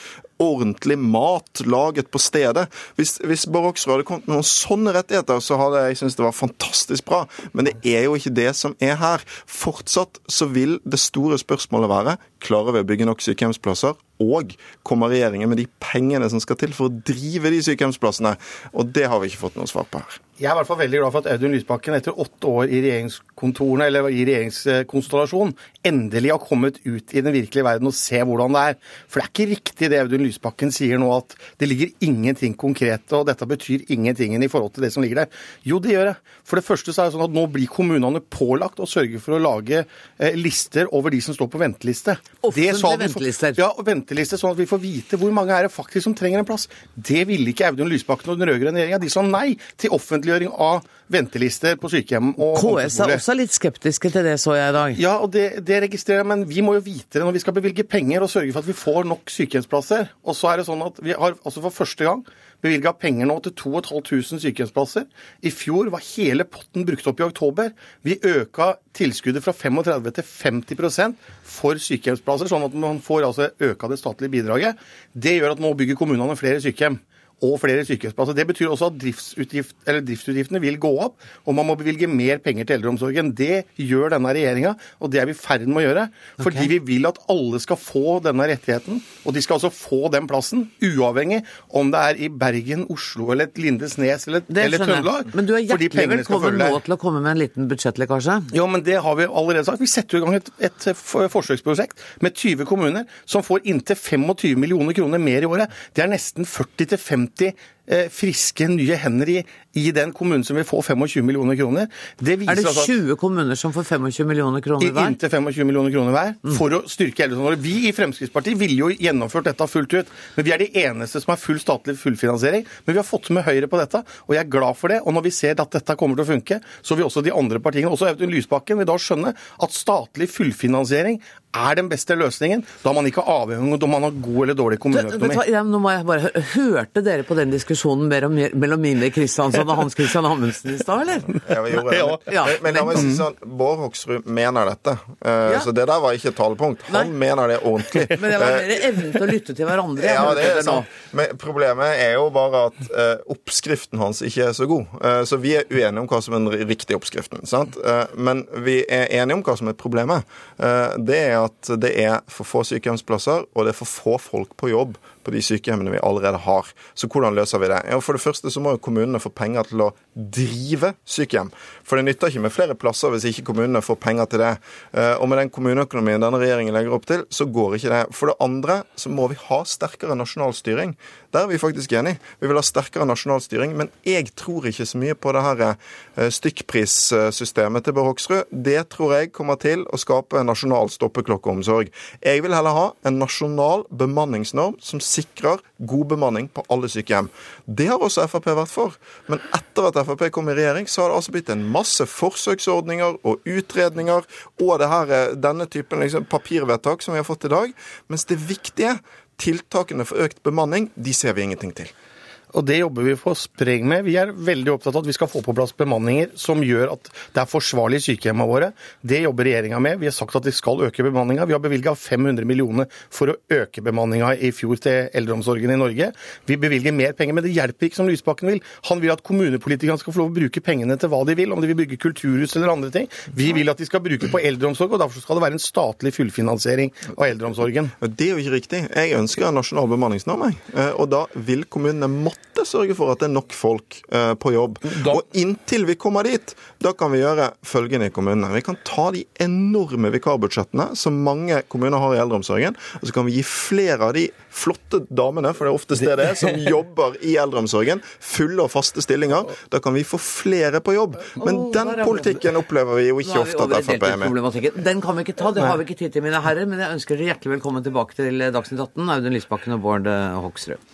ordentlig mat laget på stedet. Hvis, hvis Bård Hoksrud hadde kommet med noen sånne rettigheter, så hadde jeg syntes det var fantastisk bra. Men det er jo ikke det som er her. Fortsatt så vil det store spørsmålet være klarer vi å bygge nok sykehjemsplasser? Og kommer regjeringen med de pengene som skal til for å drive de sykehjemsplassene? Og det har vi ikke fått noe svar på her. Jeg er i hvert fall veldig glad for at Audun Lysbakken etter åtte år i regjeringskontorene, eller i regjeringskonstellasjonen, endelig har kommet ut i den virkelige verden og ser hvordan det er. For det er ikke riktig det Audun Lysbakken sier nå, at det ligger ingenting konkret, og dette betyr ingenting i forhold til det som ligger der. Jo, det gjør det. For det første så er det sånn at nå blir kommunene pålagt å sørge for å lage eh, lister over de som står på venteliste. Offentlige ventelister. Ja, venteliste, sånn at vi får vite hvor mange er det faktisk som trenger en plass. Det ville ikke Audun Lysbakken og den rød-grønne regjeringa. De sa nei til offentliggjøring av ventelister på sykehjem og KS er også litt skeptiske til det, så jeg i dag. Ja, og det, det registrerer jeg, men vi må jo vite det når vi skal bevilge penger og sørge for at vi får nok sykehjemsplasser. Og så er det sånn at vi har altså for første gang bevilga penger nå til 2500 sykehjemsplasser. I fjor var hele potten brukt opp i oktober. Vi øka tilskuddet fra 35 til 50% for sykehjemsplasser, sånn at man får altså øka det statlige bidraget. Det gjør at nå bygger kommunene flere sykehjem og flere sykehjemsplasser. Det betyr også at driftsutgift, driftsutgiftene vil gå opp, og man må bevilge mer penger til eldreomsorgen. Det gjør denne regjeringa, og det er vi i ferd med å gjøre. Fordi okay. vi vil at alle skal få denne rettigheten, og de skal altså få den plassen, uavhengig om det er i Bergen, Oslo eller et Lindesnes eller, eller Trøndelag. Men du er hjertelig velkommen nå til å komme med en liten budsjettlekkasje. Jo, men det har vi allerede sagt. Vi setter i gang et, et forsøksprosjekt med 20 kommuner som får inntil 25 millioner kroner mer i året. Det er nesten 40-50 50 eh, friske, nye hender i, i, den kommunen som vil få 25 millioner kroner. Det er det 20 kommuner som får 25 millioner kroner hver? Inntil 25 millioner kroner hver, mm. for å styrke eldreomsorgen. Vi i Fremskrittspartiet ville jo gjennomført dette fullt ut, men vi er de eneste som har full statlig fullfinansiering. Men vi har fått med Høyre på dette, og jeg er glad for det. Og når vi ser at dette kommer til å funke, så vil også de andre partiene, også Audun Lysbakken, vil da skjønne at statlig fullfinansiering er den beste løsningen. Da er man ikke avhengig av om man har god eller dårlig kommuneøkonomi. Nå må jeg bare høre. Hørte dere på den diskusjonen mellom Mimir Kristiansson hadde Hans Christian Amundsen i stad, eller? Ja, vi gjorde det. Ja. Men, men la meg si sånn, Bård Hoksrud mener dette. Uh, Ja. Så det der var ikke et talepunkt. Han mener det ordentlig. Men det var Eh, mer evnen til å lytte til hverandre. Ja, det er sant. Men problemet er jo bare at uh, oppskriften hans ikke er så god. Uh, så vi er uenige om hva som er den riktige oppskriften. sant? Eh, men vi er enige om hva som er problemet. Eh, det er at det er for få sykehjemsplasser, og det er for få folk på jobb på de sykehjemmene vi allerede har. Så hvordan løser vi det? Ja, For det første så må jo kommunene få penger til å drive sykehjem. For det nytter ikke med flere plasser hvis ikke kommunene får penger til det. Eh, Og med den kommuneøkonomien denne regjeringen legger opp til, så går ikke det. For det andre så må vi ha sterkere nasjonal styring. Der er vi faktisk enige. Vi vil ha sterkere nasjonal styring, men jeg tror ikke så mye på det her eh, stykkprissystemet til Bård Hoksrud. Det tror jeg kommer til å skape en nasjonal stoppeklokkeomsorg. Jeg vil heller ha en nasjonal bemanningsnorm som sikrer god bemanning på alle sykehjem. Det har også Frp vært for. Men etter at Frp kom i regjering, så har det altså blitt en masse forsøksordninger og utredninger og her, eh, denne typen liksom, papirvedtak som vi har fått i dag. Mens det viktige, tiltakene for økt bemanning, de ser vi ingenting til. Og det jobber vi på spreng med. Vi er veldig opptatt av at vi skal få på plass bemanninger som gjør at det er forsvarlig i sykehjemmene våre. Det jobber regjeringa med. Vi har sagt at vi skal øke bemanninga. Vi har bevilga 500 millioner for å øke bemanninga i fjor til eldreomsorgen i Norge. Vi bevilger mer penger, men det hjelper ikke som Lysbakken vil. Han vil at kommunepolitikerne skal få lov å bruke pengene til hva de vil, om de vil bygge kulturhus eller andre ting. Vi vil at de skal bruke på eldreomsorg, og derfor skal det være en statlig fullfinansiering av eldreomsorgen. Det er jo ikke riktig. Jeg ønsker en nasjonal bemanningsnorm. Eh, Og da vil kommunene måtte sørge for at det er nok folk eh, på jobb. Og inntil vi kommer dit, da kan vi gjøre følgende i kommunene. Vi kan ta de enorme vikarbudsjettene som mange kommuner har i eldreomsorgen, og så kan vi gi flere av de flotte damene, for det er oftest det det er, som jobber i eldreomsorgen, fulle og faste stillinger. Da kan vi få flere på jobb. Men den politikken opplever vi jo ikke ofte at Frp er med. Den kan vi ikke ta, det har vi ikke tid til, mine herrer. Men jeg ønsker dere hjertelig velkommen tilbake til Dagsnytt 18, Audun Lysbakken og Bård eh, Hoksrud.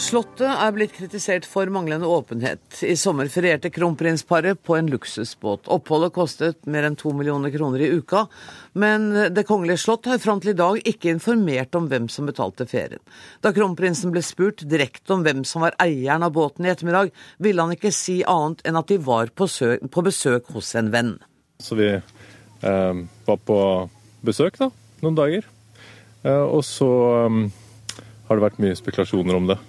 Slottet er blitt kritisert for manglende åpenhet. I sommer ferierte kronprinsparet på en luksusbåt. Oppholdet kostet mer enn to millioner kroner i uka, men Det kongelige slott har fram til i dag ikke informert om hvem som betalte ferien. Da kronprinsen ble spurt direkte om hvem som var eieren av båten i ettermiddag, ville han ikke si annet enn at de var på, på besøk hos en venn. Så vi eh, var på besøk da, noen dager. Eh, og så eh, har det vært mye spekulasjoner om det.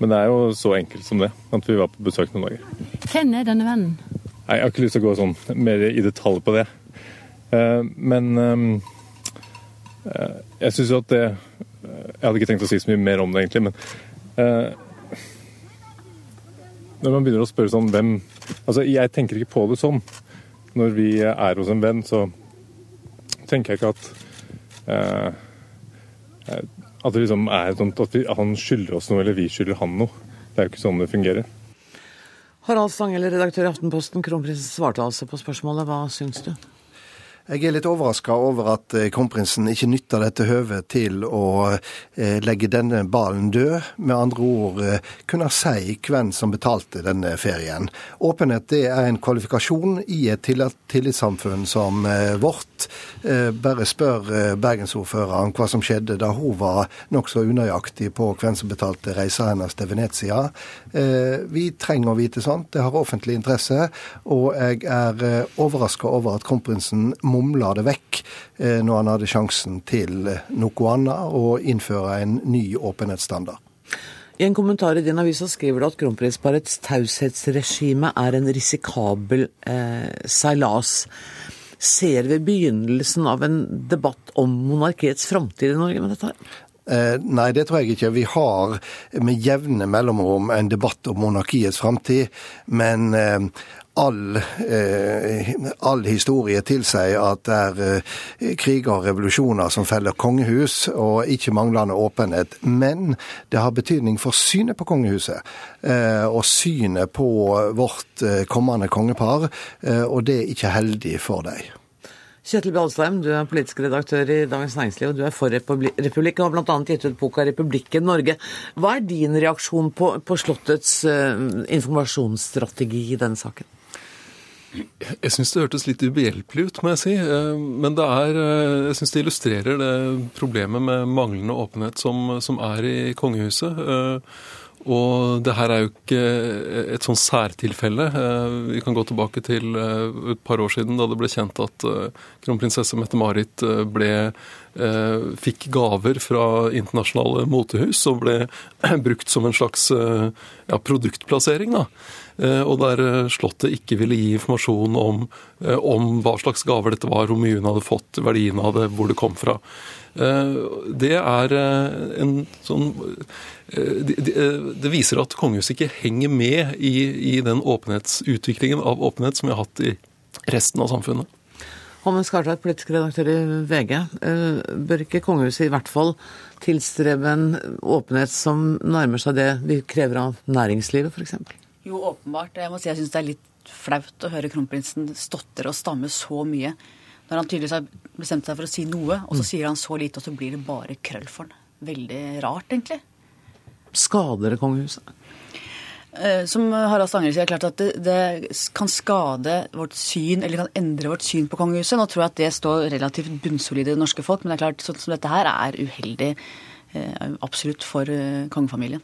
Men det er jo så enkelt som det, at vi var på besøk noen dager. Hvem er denne vennen? Nei, Jeg har ikke lyst til å gå sånn mer i detalj på det. Eh, men eh, eh, jeg syns jo at det Jeg hadde ikke tenkt å si så mye mer om det, egentlig, men eh, Når man begynner å spørre sånn hvem Altså, jeg tenker ikke på det sånn. Når vi er hos en venn, så tenker jeg ikke at eh, at liksom sånn at vi, han skylder oss noe, eller vi skylder han noe. Det er jo ikke sånn det fungerer. Harald Stanghelle, redaktør i Aftenposten. Kronprinsen svarte altså på spørsmålet. Hva syns du? Jeg er litt overraska over at eh, kronprinsen ikke nytter dette høvet til å eh, legge denne ballen død. Med andre ord eh, kunne si hvem som betalte denne ferien. Åpenhet det er en kvalifikasjon i et tillit- tillitssamfunn som vårt. Bare spør bergensordføreren hva som skjedde da hun var nokså unøyaktig på hvem som betalte reisa hennes til Venezia. Vi trenger å vite sånt. Det har offentlig interesse. Og jeg er overraska over at kronprinsen mumla det vekk eh, når han hadde sjansen til eh, noe annet, og innføre en ny åpenhetsstandard. I en kommentar i din avis skriver du at kronprinsparets taushetsregime er en risikabel eh, seilas. Ser vi begynnelsen av en debatt om monarkiets framtid i Norge med dette? her? Eh, nei, det tror jeg ikke. Vi har med jevne mellomrom en debatt om monarkiets framtid, men all, eh, all historie tilsier at det er eh, kriger og revolusjoner som feller kongehus, og ikke manglende åpenhet. Men det har betydning for synet på kongehuset, eh, og synet på vårt eh, kommende kongepar, eh, og det er ikke heldig for dem. Kjetil Bjalstheim, du er politisk redaktør i Dagens Næringsliv, og du er for republi- republikk og har bl.a. gitt ut boka 'Republikken Norge'. Hva er din reaksjon på, på Slottets eh, informasjonsstrategi i denne saken? Jeg syns det hørtes litt ubehjelpelig ut, må jeg si. Eh, Men det er, eh, jeg syns det illustrerer det problemet med manglende åpenhet som, som er i kongehuset. Eh, Og det her er jo ikke et sånn særtilfelle. Vi kan gå tilbake til et par år siden da det ble kjent at kronprinsesse Mette-Marit ble fikk gaver fra internasjonale motehus som ble brukt som en slags eh, ja, produktplassering. da. Eh, Og der eh, Slottet ikke ville gi informasjon om, eh, om hva slags gaver dette var, hvor mye hun hadde fått, verdien av det, hvor det kom fra. Eh, Det er eh, en sånn eh, det viser at kongehuset ikke henger med i, i den åpenhetsutviklingen av åpenhet som vi har hatt i resten av samfunnet. Holmen Skartveit, politisk redaktør i VG. Eh, Bør ikke kongehuset i hvert fall tilstrebe en åpenhet som nærmer seg det vi krever av næringslivet, f.eks.? Jo, åpenbart. Jeg må si jeg syns det er litt flaut å høre kronprinsen stotre og stamme så mye. Når han tydeligvis har bestemt seg for å si noe, og så Mm. sier han så lite, og så blir det bare krøll for han. Veldig rart, egentlig. Skader det kongehuset? Eh, Som Harald Stanger sier, er klart at det, det kan skade vårt syn, eller kan endre vårt syn på kongehuset. Nå tror jeg at det står relativt bunnsolid i det norske folk, men det er klart, sånn som dette her er uheldig eh, absolutt for eh, kongefamilien.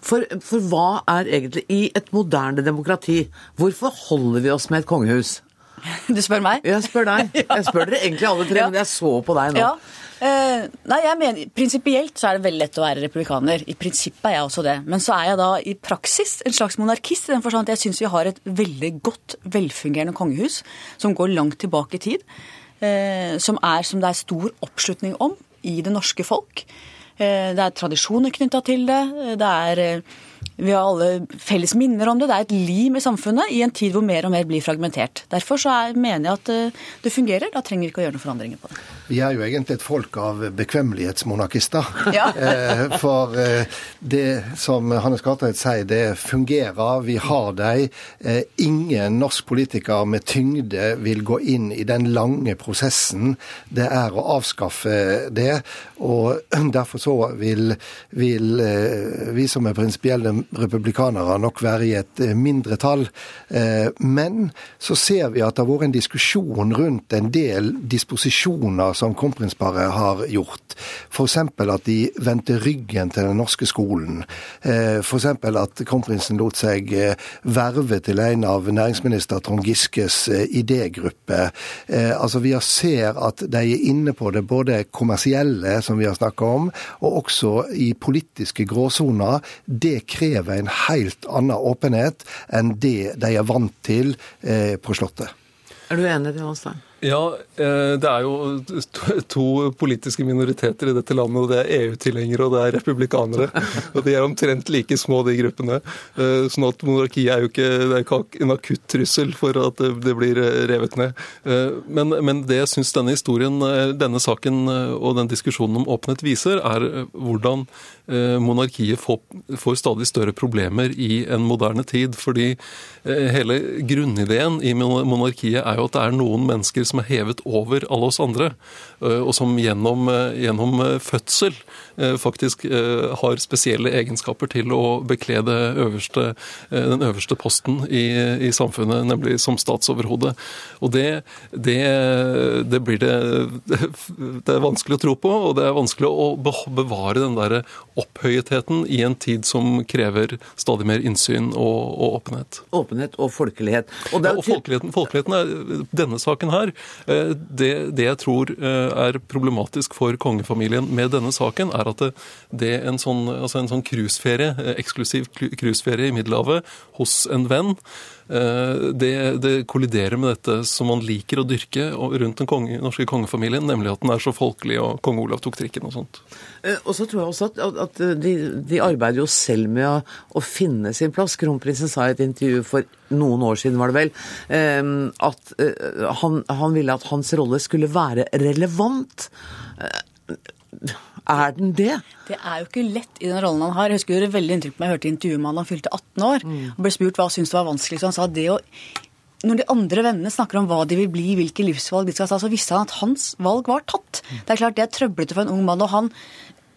For, for hva er egentlig I et moderne demokrati, hvorfor holder vi oss med et kongehus? Du spør meg? Jeg spør deg. Jeg spør dere egentlig alle tre, men jeg så på deg nå. Ja. Eh, nei, jeg mener, Prinsipielt så er det veldig lett å være republikaner. I prinsippet er jeg også det. Men så er jeg da i praksis en slags monarkist i den forstand at jeg syns vi har et veldig godt, velfungerende kongehus som går langt tilbake i tid. Eh, som, er, som det er stor oppslutning om i det norske folk. Eh, det er tradisjoner knytta til det. Det er vi har alle felles minner om det. Det er et lim i samfunnet i en tid hvor mer og mer blir fragmentert. Derfor så er, mener jeg at det fungerer. Da trenger vi ikke å gjøre noen forandringer på det. Vi er jo egentlig et folk av bekvemmelighetsmonarkister. Ja. Eh, For eh, det som Hannes Gartveit sier, det fungerer. Vi har dem. Eh, Ingen norsk politiker med tyngde vil gå inn i den lange prosessen det er å avskaffe det. Og derfor så vil, vil vi som er prinsipielle republikanere nok være i et mindretall. Men så ser vi at det har vært en diskusjon rundt en del disposisjoner som kronprinsparet har gjort. F.eks. at de vendte ryggen til den norske skolen. Eh, F.eks. at kronprinsen lot seg eh, verve til en av næringsminister Trond Giskes eh, idégruppe. Altså Vi ser at de er inne på det både kommersielle, som vi har snakka om, og også i politiske gråsoner. Det krever en helt annen åpenhet enn det de er vant til på Slottet. Er du enig, Johanstein? Ja, eh, det er jo to- politiske minoriteter i dette landet. og Det er EU-tilhengere og det er republikanere. Og De er omtrent like små, de gruppene. Eh, Sånn at monarkiet er jo ikke, er ikke en akutt trussel for at det blir eh, revet ned. Men, men det jeg syns denne historien, denne saken og den diskusjonen om åpenhet viser, er hvordan monarkiet får, får stadig større problemer i en moderne tid. Fordi eh, hele grunnideen i monarkiet er jo at det er noen mennesker som er hevet over alle oss andre, eh, og som gjennom, eh, gjennom eh, fødsel eh, faktisk eh, har spesielle egenskaper til å bekle øverste, eh, den øverste posten i, i samfunnet, nemlig som statsoverhode. Og det, det, det blir det Det er vanskelig å tro på, og det er vanskelig å bevare den der opphøyetheten i en tid som krever stadig mer innsyn og, og åpenhet. Åpenhet og folkelighet. Og det Ja, er og folkeligheten, folkeligheten er, denne saken her, eh, det, det jeg tror eh, er problematisk for kongefamilien med denne saken, er at det, en sånn, altså en sånn cruiseferie, eh, eksklusiv cru- cruiseferie i Middelhavet hos en venn, eh, det, det kolliderer med dette som man liker å dyrke rundt den konge, norske kongefamilien, nemlig at den er så folkelig, og kong Olav tok trikken og sånt. Eh, Og så tror jeg også at, at, de, de arbeider jo selv med å, å finne sin plass. Kronprinsen sa i et intervju for noen år siden, var det vel, eh, at han, han ville at hans rolle skulle være relevant. Er den det? Det er jo ikke lett i den rollen han har. Jeg husker jeg gjorde veldig inntrykk på meg. Jeg hørte intervjuet med han han fylte 18 år. og ble spurt hva han syntes var vanskelig. Så han sa det å Når de andre vennene snakker om hva de vil bli, hvilke livsvalg de skal ta, så visste han at hans valg var tatt. Det er klart det er trøblete for en ung mann. og han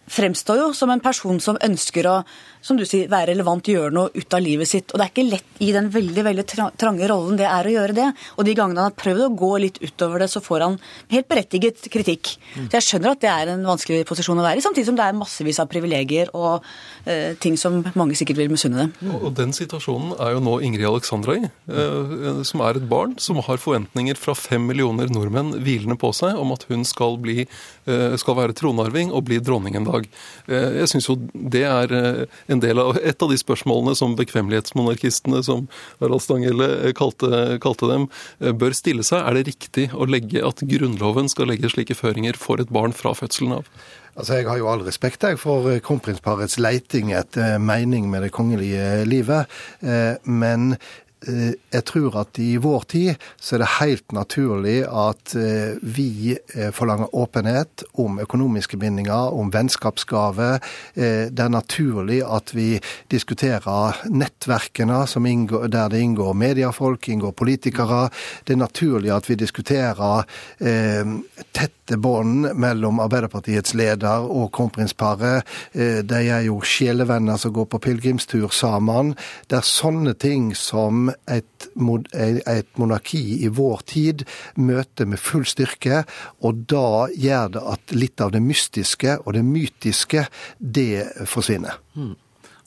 fremstår jo som en person som ønsker å som du sier, være relevant, gjøre noe ut av livet sitt. Og det er ikke lett i den veldig veldig trange rollen det er å gjøre det. Og de gangene han har prøvd å gå litt utover det, så får han helt berettiget kritikk. Mm. Så jeg skjønner at det er en vanskelig posisjon å være i, samtidig som det er massevis av privilegier og eh, ting som mange sikkert vil misunne dem. Og og den situasjonen er jo nå Ingrid Alexandra i, eh, som er et barn som har forventninger fra fem millioner nordmenn hvilende på seg om at hun skal, bli, eh, skal være tronarving og bli dronning en dag. Eh, Jeg syns jo det er eh, en del av et av de spørsmålene som bekvemmelighetsmonarkistene, som Harald Stanghelle eh, kalte, kalte dem, bør stille seg. Er det riktig å legge at Grunnloven skal legge slike føringer for et barn fra fødselen av? Altså, Jeg har jo all respekt jeg, for kronprinsparets leiting etter mening med det kongelige livet. Men jeg tror at i vår tid så er det helt naturlig at eh, vi eh, forlanger åpenhet om økonomiske bindinger, om vennskapsgave. Eh, Det er naturlig at vi diskuterer nettverkene inngår, der det inngår mediefolk, inngår politikere. Det er naturlig at vi diskuterer eh, tette bånd mellom Arbeiderpartiets leder og kronprinsparet. Eh, De er jo sjelevenner som går på pilegrimstur sammen. Det er sånne ting som et, et monarki i vår tid møter med full styrke, og da gjør det at litt av det mystiske og det mytiske, det forsvinner. Mm.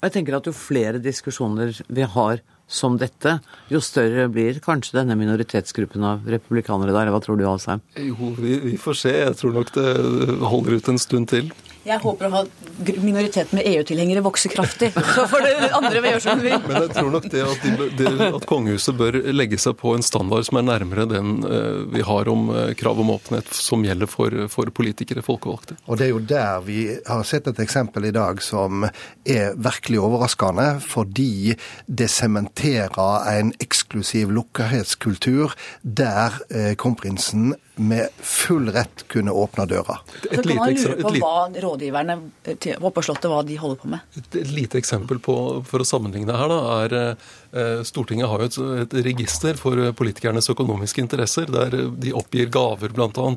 Jeg tenker at jo flere diskusjoner vi har som dette, jo større blir kanskje denne minoritetsgruppen av republikanere der. hva tror du, Alsheim? Jo, vi, vi får se. Jeg tror nok det holder ut en stund til. Jeg håper å ha minoriteten med EU-tilhengere vokse kraftig. Så får det andre gjøre som de vil. Men jeg tror nok det at, de, de, at kongehuset bør legge seg på en standard som er nærmere den eh, vi har om eh, krav om åpenhet som gjelder for, for politikere, folkevalgte. Og det er jo der vi har sett et eksempel i dag som er virkelig overraskende, fordi det sementerer en eksklusiv lukkethetskultur der eh, kronprinsen med full rett kunne åpne døra. Et, de holder på med. Et lite eksempel på, for å sammenligne her, da, er eh, Stortinget har jo et, et register for politikernes økonomiske interesser, der de oppgir gaver, bl.a.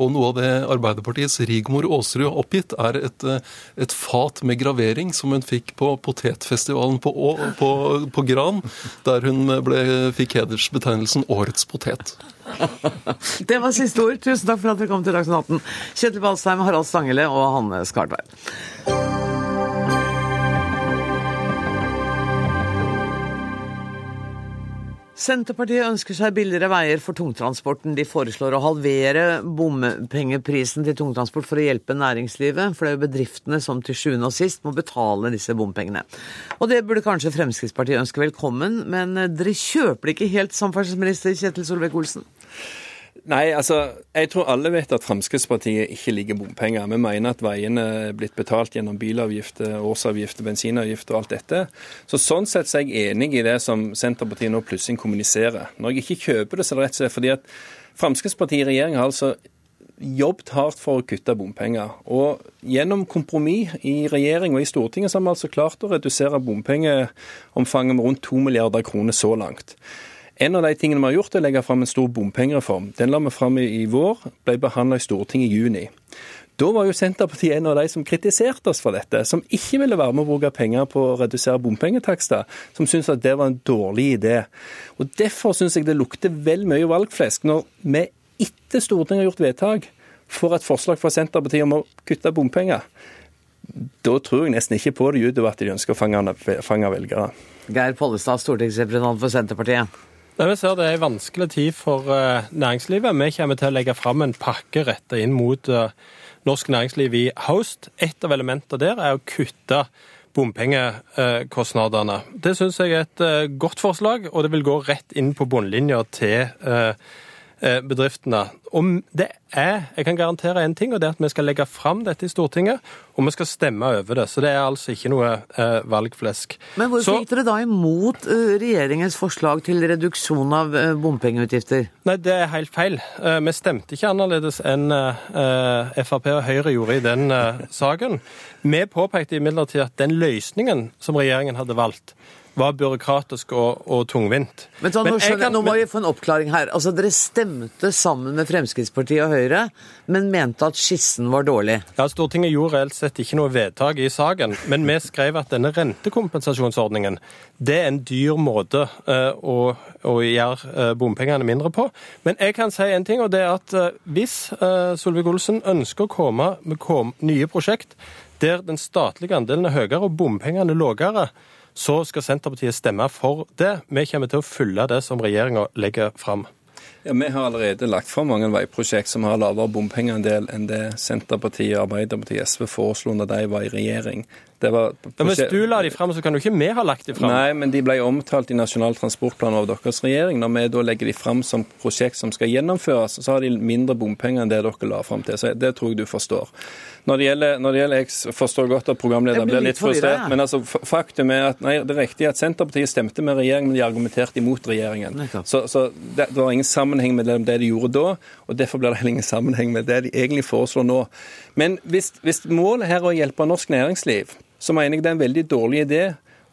Og noe av det Arbeiderpartiets Rigmor Aasrud har oppgitt, er et, eh, et fat med gravering som hun fikk på potetfestivalen på, Å- på, på Gran, der hun ble, fikk hedersbetegnelsen Årets potet. Det var siste ord. Tusen takk for at dere kom til Dagsnytt 18. Kjetil Balsheim, Harald Stangele og Hanne Skartveit. Senterpartiet ønsker seg billigere veier for tungtransporten. De foreslår å halvere bompengeprisen til tungtransport for å hjelpe næringslivet, for det er jo bedriftene som til sjuende og sist må betale disse bompengene. Og det burde kanskje Fremskrittspartiet ønske velkommen, men dere kjøper det ikke helt, samferdselsminister Kjetil Solvik-Olsen? Nei, altså, jeg tror alle vet at Fremskrittspartiet ikke liker bompenger. Vi mener at veiene er blitt betalt gjennom bilavgifter, årsavgifter, bensinavgifter og alt dette. Så Sånn sett er jeg enig i det som Senterpartiet nå plutselig kommuniserer. Når jeg ikke kjøper det, så er det rett og slett fordi at Fremskrittspartiet i regjering har altså jobbet hardt for å kutte bompenger. Og gjennom kompromiss i regjering og i Stortinget så har vi altså klart å redusere bompengeomfanget med rundt 2 milliarder kroner så langt. En av de tingene vi har gjort, er å legge fram en stor bompengereform. Den la vi fram i, vår, ble behandla i Stortinget i juni. Da var jo Senterpartiet en av de som kritiserte oss for dette, som ikke ville være med å bruke penger på å redusere bompengetakster, som syntes at det var en dårlig idé. Og Derfor syns jeg det lukter vel mye valgflesk når vi etter Stortinget har gjort vedtak, får et forslag fra Senterpartiet om å kutte bompenger. Da tror jeg nesten ikke på det utover at de ønsker å fange, fange velgere. Geir Pollestad, stortingsrepresentant for Senterpartiet. Nei, Vi ser det er en vanskelig tid for eh, næringslivet. Vi kommer til å legge fram en pakke retta inn mot eh, norsk næringsliv i høst. Et av elementene der er å kutte bompengekostnadene. Det syns jeg er et eh, godt forslag, og det vil gå rett inn på bunnlinja til bedriftene. Og det er, jeg kan garantere en ting, og det er at vi skal legge fram dette i Stortinget, og vi skal stemme over det. Så det er altså ikke noe eh, valgflesk. Men hvorfor gikk dere da imot eh, regjeringens forslag til reduksjon av eh, bompengeutgifter? Nei, det er helt feil. Eh, Vi stemte ikke annerledes enn eh, Frp og Høyre gjorde i den eh, saken. Vi påpekte imidlertid at den løsningen som regjeringen hadde valgt, var byråkratisk og, og tungvint. Men nå, Men jeg jeg, kan- nå må vi få en oppklaring her. Altså, Dere stemte sammen med Fremskrittspartiet og Høyre, men mente at skissen var dårlig. Ja, Stortinget gjorde reelt sett ikke noe vedtak i saken, men vi skrev at denne rentekompensasjonsordningen det er en dyr måte eh, å, å gjøre eh, bompengene mindre på. Men jeg kan si en ting, og det er at eh, hvis Solvik-Olsen ønsker å komme med kom, nye prosjekt der den statlige andelen er høyere og bompengene lavere, så skal Senterpartiet stemme for det. Vi kommer til å følge det som regjeringa legger fram. Ja, Vi har allerede lagt fram mange veiprosjekt som har lavere bompengeandel enn det Senterpartiet, Arbeiderpartiet og SV foreslo da de var i regjering. Det var Men hvis du la de fram, så kan jo ikke vi ha lagt de fram. Nei, men de ble omtalt i Nasjonal transportplan av deres regjering. Når vi da legger de fram som prosjekt som skal gjennomføres, så har de mindre bompenger enn det dere la fram til. Så det tror jeg du forstår. Når det gjelder, når det gjelder Jeg forstår godt at programlederen blir litt frustrert, men altså, faktum er at nei, det er riktig at Senterpartiet stemte med regjeringen, men de argumenterte imot regjeringen. Så, så det, det var ingen sammenheng med det, det de gjorde da, og derfor blir det heller ingen sammenheng med det de egentlig foreslår nå. Men hvis, hvis målet her er å hjelpe norsk næringsliv, så mener jeg det er en veldig dårlig idé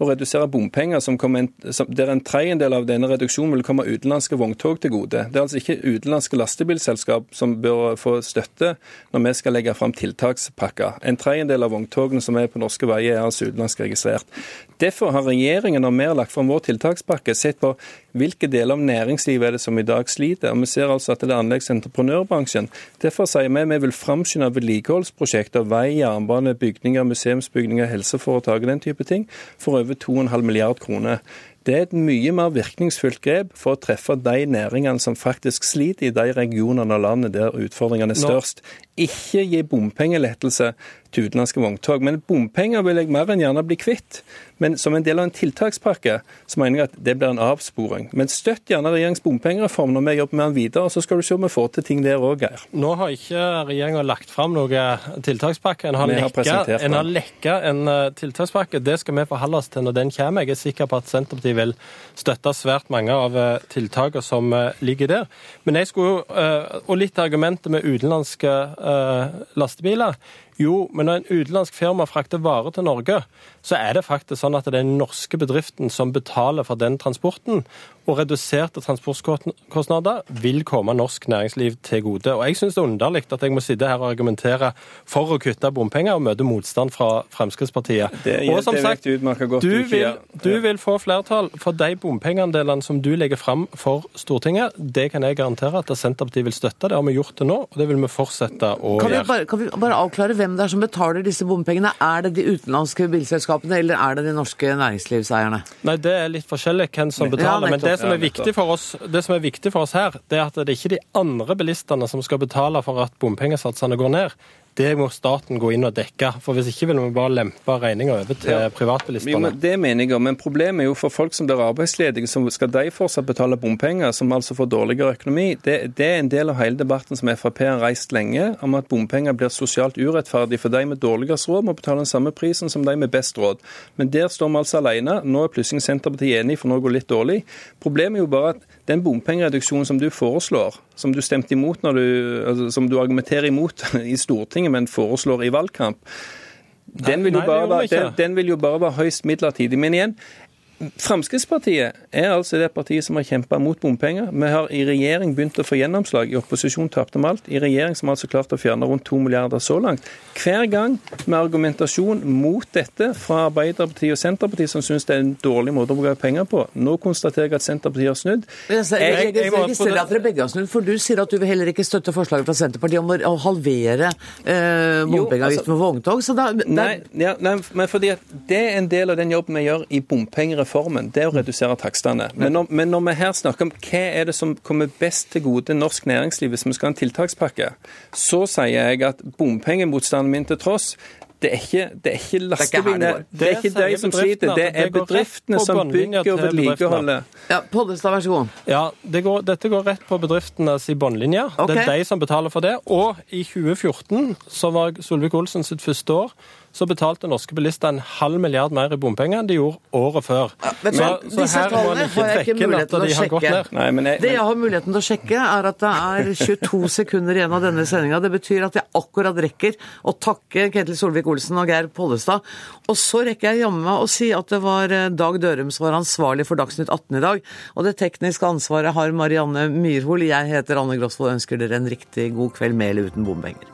å redusere bompenger, en, som, der en tredjedel av denne reduksjonen vil komme utenlandske vogntog til gode. Det er altså ikke utenlandske lastebilselskap som bør få støtte når vi skal legge fram tiltakspakker. En tredjedel av vogntogene som er på norske veier, er altså utenlandsk registrert. Derfor har regjeringen, når vi har lagt fram vår tiltakspakke, sett på hvilke deler av næringslivet er det som i dag sliter. Og Vi ser altså at det er anleggsentreprenørbransjen. Derfor sier vi at vi vil framskynde vedlikeholdsprosjekter, vei, jernbane, bygninger, museumsbygninger, helseforetak og den type ting, for over 2,5 milliard kroner. Det er et mye mer virkningsfullt grep for å treffe de næringene som faktisk sliter i de regionene av landet der utfordringene er størst. Ikke gi bompengelettelse til utenlandske vogntog. Men bompenger vil jeg mer enn gjerne bli kvitt. Men som en del av en tiltakspakke så mener jeg at det blir en avsporing. Men støtt gjerne regjeringens bompengereform når vi jobber med den videre, så skal du se om vi får til ting der òg, Geir. Nå har ikke regjeringa lagt fram noen tiltakspakke. En har, lekket, en har lekka en eh, tiltakspakke. Det skal vi forholde oss til når den kommer. Jeg er sikker på at Senterpartiet vil støtte svært mange av eh, tiltakene som eh, ligger der. Men jeg skulle, eh, Og litt argumentet med utenlandske eh, lastebiler. Jo, men når en utenlandsk firma frakter varer til Norge, så er det faktisk sånn at det er den norske bedriften som betaler for den transporten. Og reduserte transportkostnader vil komme norsk næringsliv til gode. Og jeg syns det er underlig at jeg må sitte her og argumentere for å kutte bompenger og møte motstand fra Fremskrittspartiet. Det, og som det sagt, du godt du du vil, du vil få flertall for de bompengeandelene som du legger fram for Stortinget. Det kan jeg garantere at Senterpartiet vil støtte. Det har vi gjort til nå, og det vil vi fortsette å Kan vi, gjøre. bare, kan vi bare avklare hvem det er som betaler disse bompengene? Er det de utenlandske bilselskapene, eller er det de norske næringslivseierne? Nei, Det er litt forskjellig hvem som Ja, betaler. men nettopp. Det som, er viktig for oss, det som er viktig for oss her, det er at det er ikke de andre bilistene som skal betale for at bompengesatsene går ned. Det må staten gå inn og dekke. For Hvis ikke vil vi bare lempe regninga over til Ja. Privatbilistene. men det mener jeg men problemet er jo for folk som blir arbeidsledige, som skal de fortsatt betale bompenger, som altså får dårligere økonomi. Det, det er en del av hele debatten som Frp har reist lenge, om at bompenger blir sosialt urettferdig. For de med dårligst råd må betale den samme prisen som de med best råd. Men der står vi altså alene. Nå er plutselig Senterpartiet enig, for nå går det litt dårlig. Problemet er jo bare at den bompengereduksjonen som du foreslår, som du stemte imot når du, altså, som du argumenterer imot i Stortinget, men foreslår i valgkamp, den vil, nei, bare den, den vil jo bare være høyst midlertidig. Men igjen, Fremskrittspartiet er altså det partiet som har kjempa mot bompenger. Vi har i regjering begynt å få gjennomslag. I opposisjon tapte vi alt. I regjering som har altså klart å fjerne rundt to milliarder så langt. Hver gang med argumentasjon mot dette fra Arbeiderpartiet og Senterpartiet, som syns det er en dårlig måte å bruke penger på. Nå konstaterer jeg at Senterpartiet har snudd. Jeg, jeg, jeg, jeg, registrerer at dere begge har snudd, for du sier at du vil heller ikke støtte forslaget fra Senterpartiet om å, halvere eh, bompengeavgiften altså- for vogntog. Så da, der... Nei, ja, nei, men fordi det er en del av den jobben vi gjør i bompengereformen. Det er å redusere takstene. Men men når vi her snakker om hva er det som kommer best til gode norsk næringsliv hvis vi skal ha en tiltakspakke, så sier jeg at bompengemotstanden min til tross det er ikke, det er ikke lastebilene, det det er ikke de som sliter, det det er bedriftene som bygger og vedlikeholder. ja, Pollestad, vær så god. Ja, det går, Dette går rett på bedriftenes i Okay. Det er de som betaler for det. Og i 2014, som var Solvik-Olsen sitt første år, så betalte norske bilister en halv milliard mer i bompenger enn de gjorde året før. Så du hva, Disse tallene har jeg ikke muligheten til å sjekke. Det jeg har muligheten til å sjekke, er at det er 22 sekunder igjen av denne sendinga. Det betyr at jeg akkurat rekker å takke Ketil Solvik-Olsen og Geir Pollestad. Og så rekker jeg jammen meg å si at det var eh, Dag Dørum som var ansvarlig for Dagsnytt 18 i dag. Og det tekniske ansvaret har Marianne Myrhol. Jeg heter Anne Grosvold og ønsker dere en riktig god kveld med eller uten bompenger.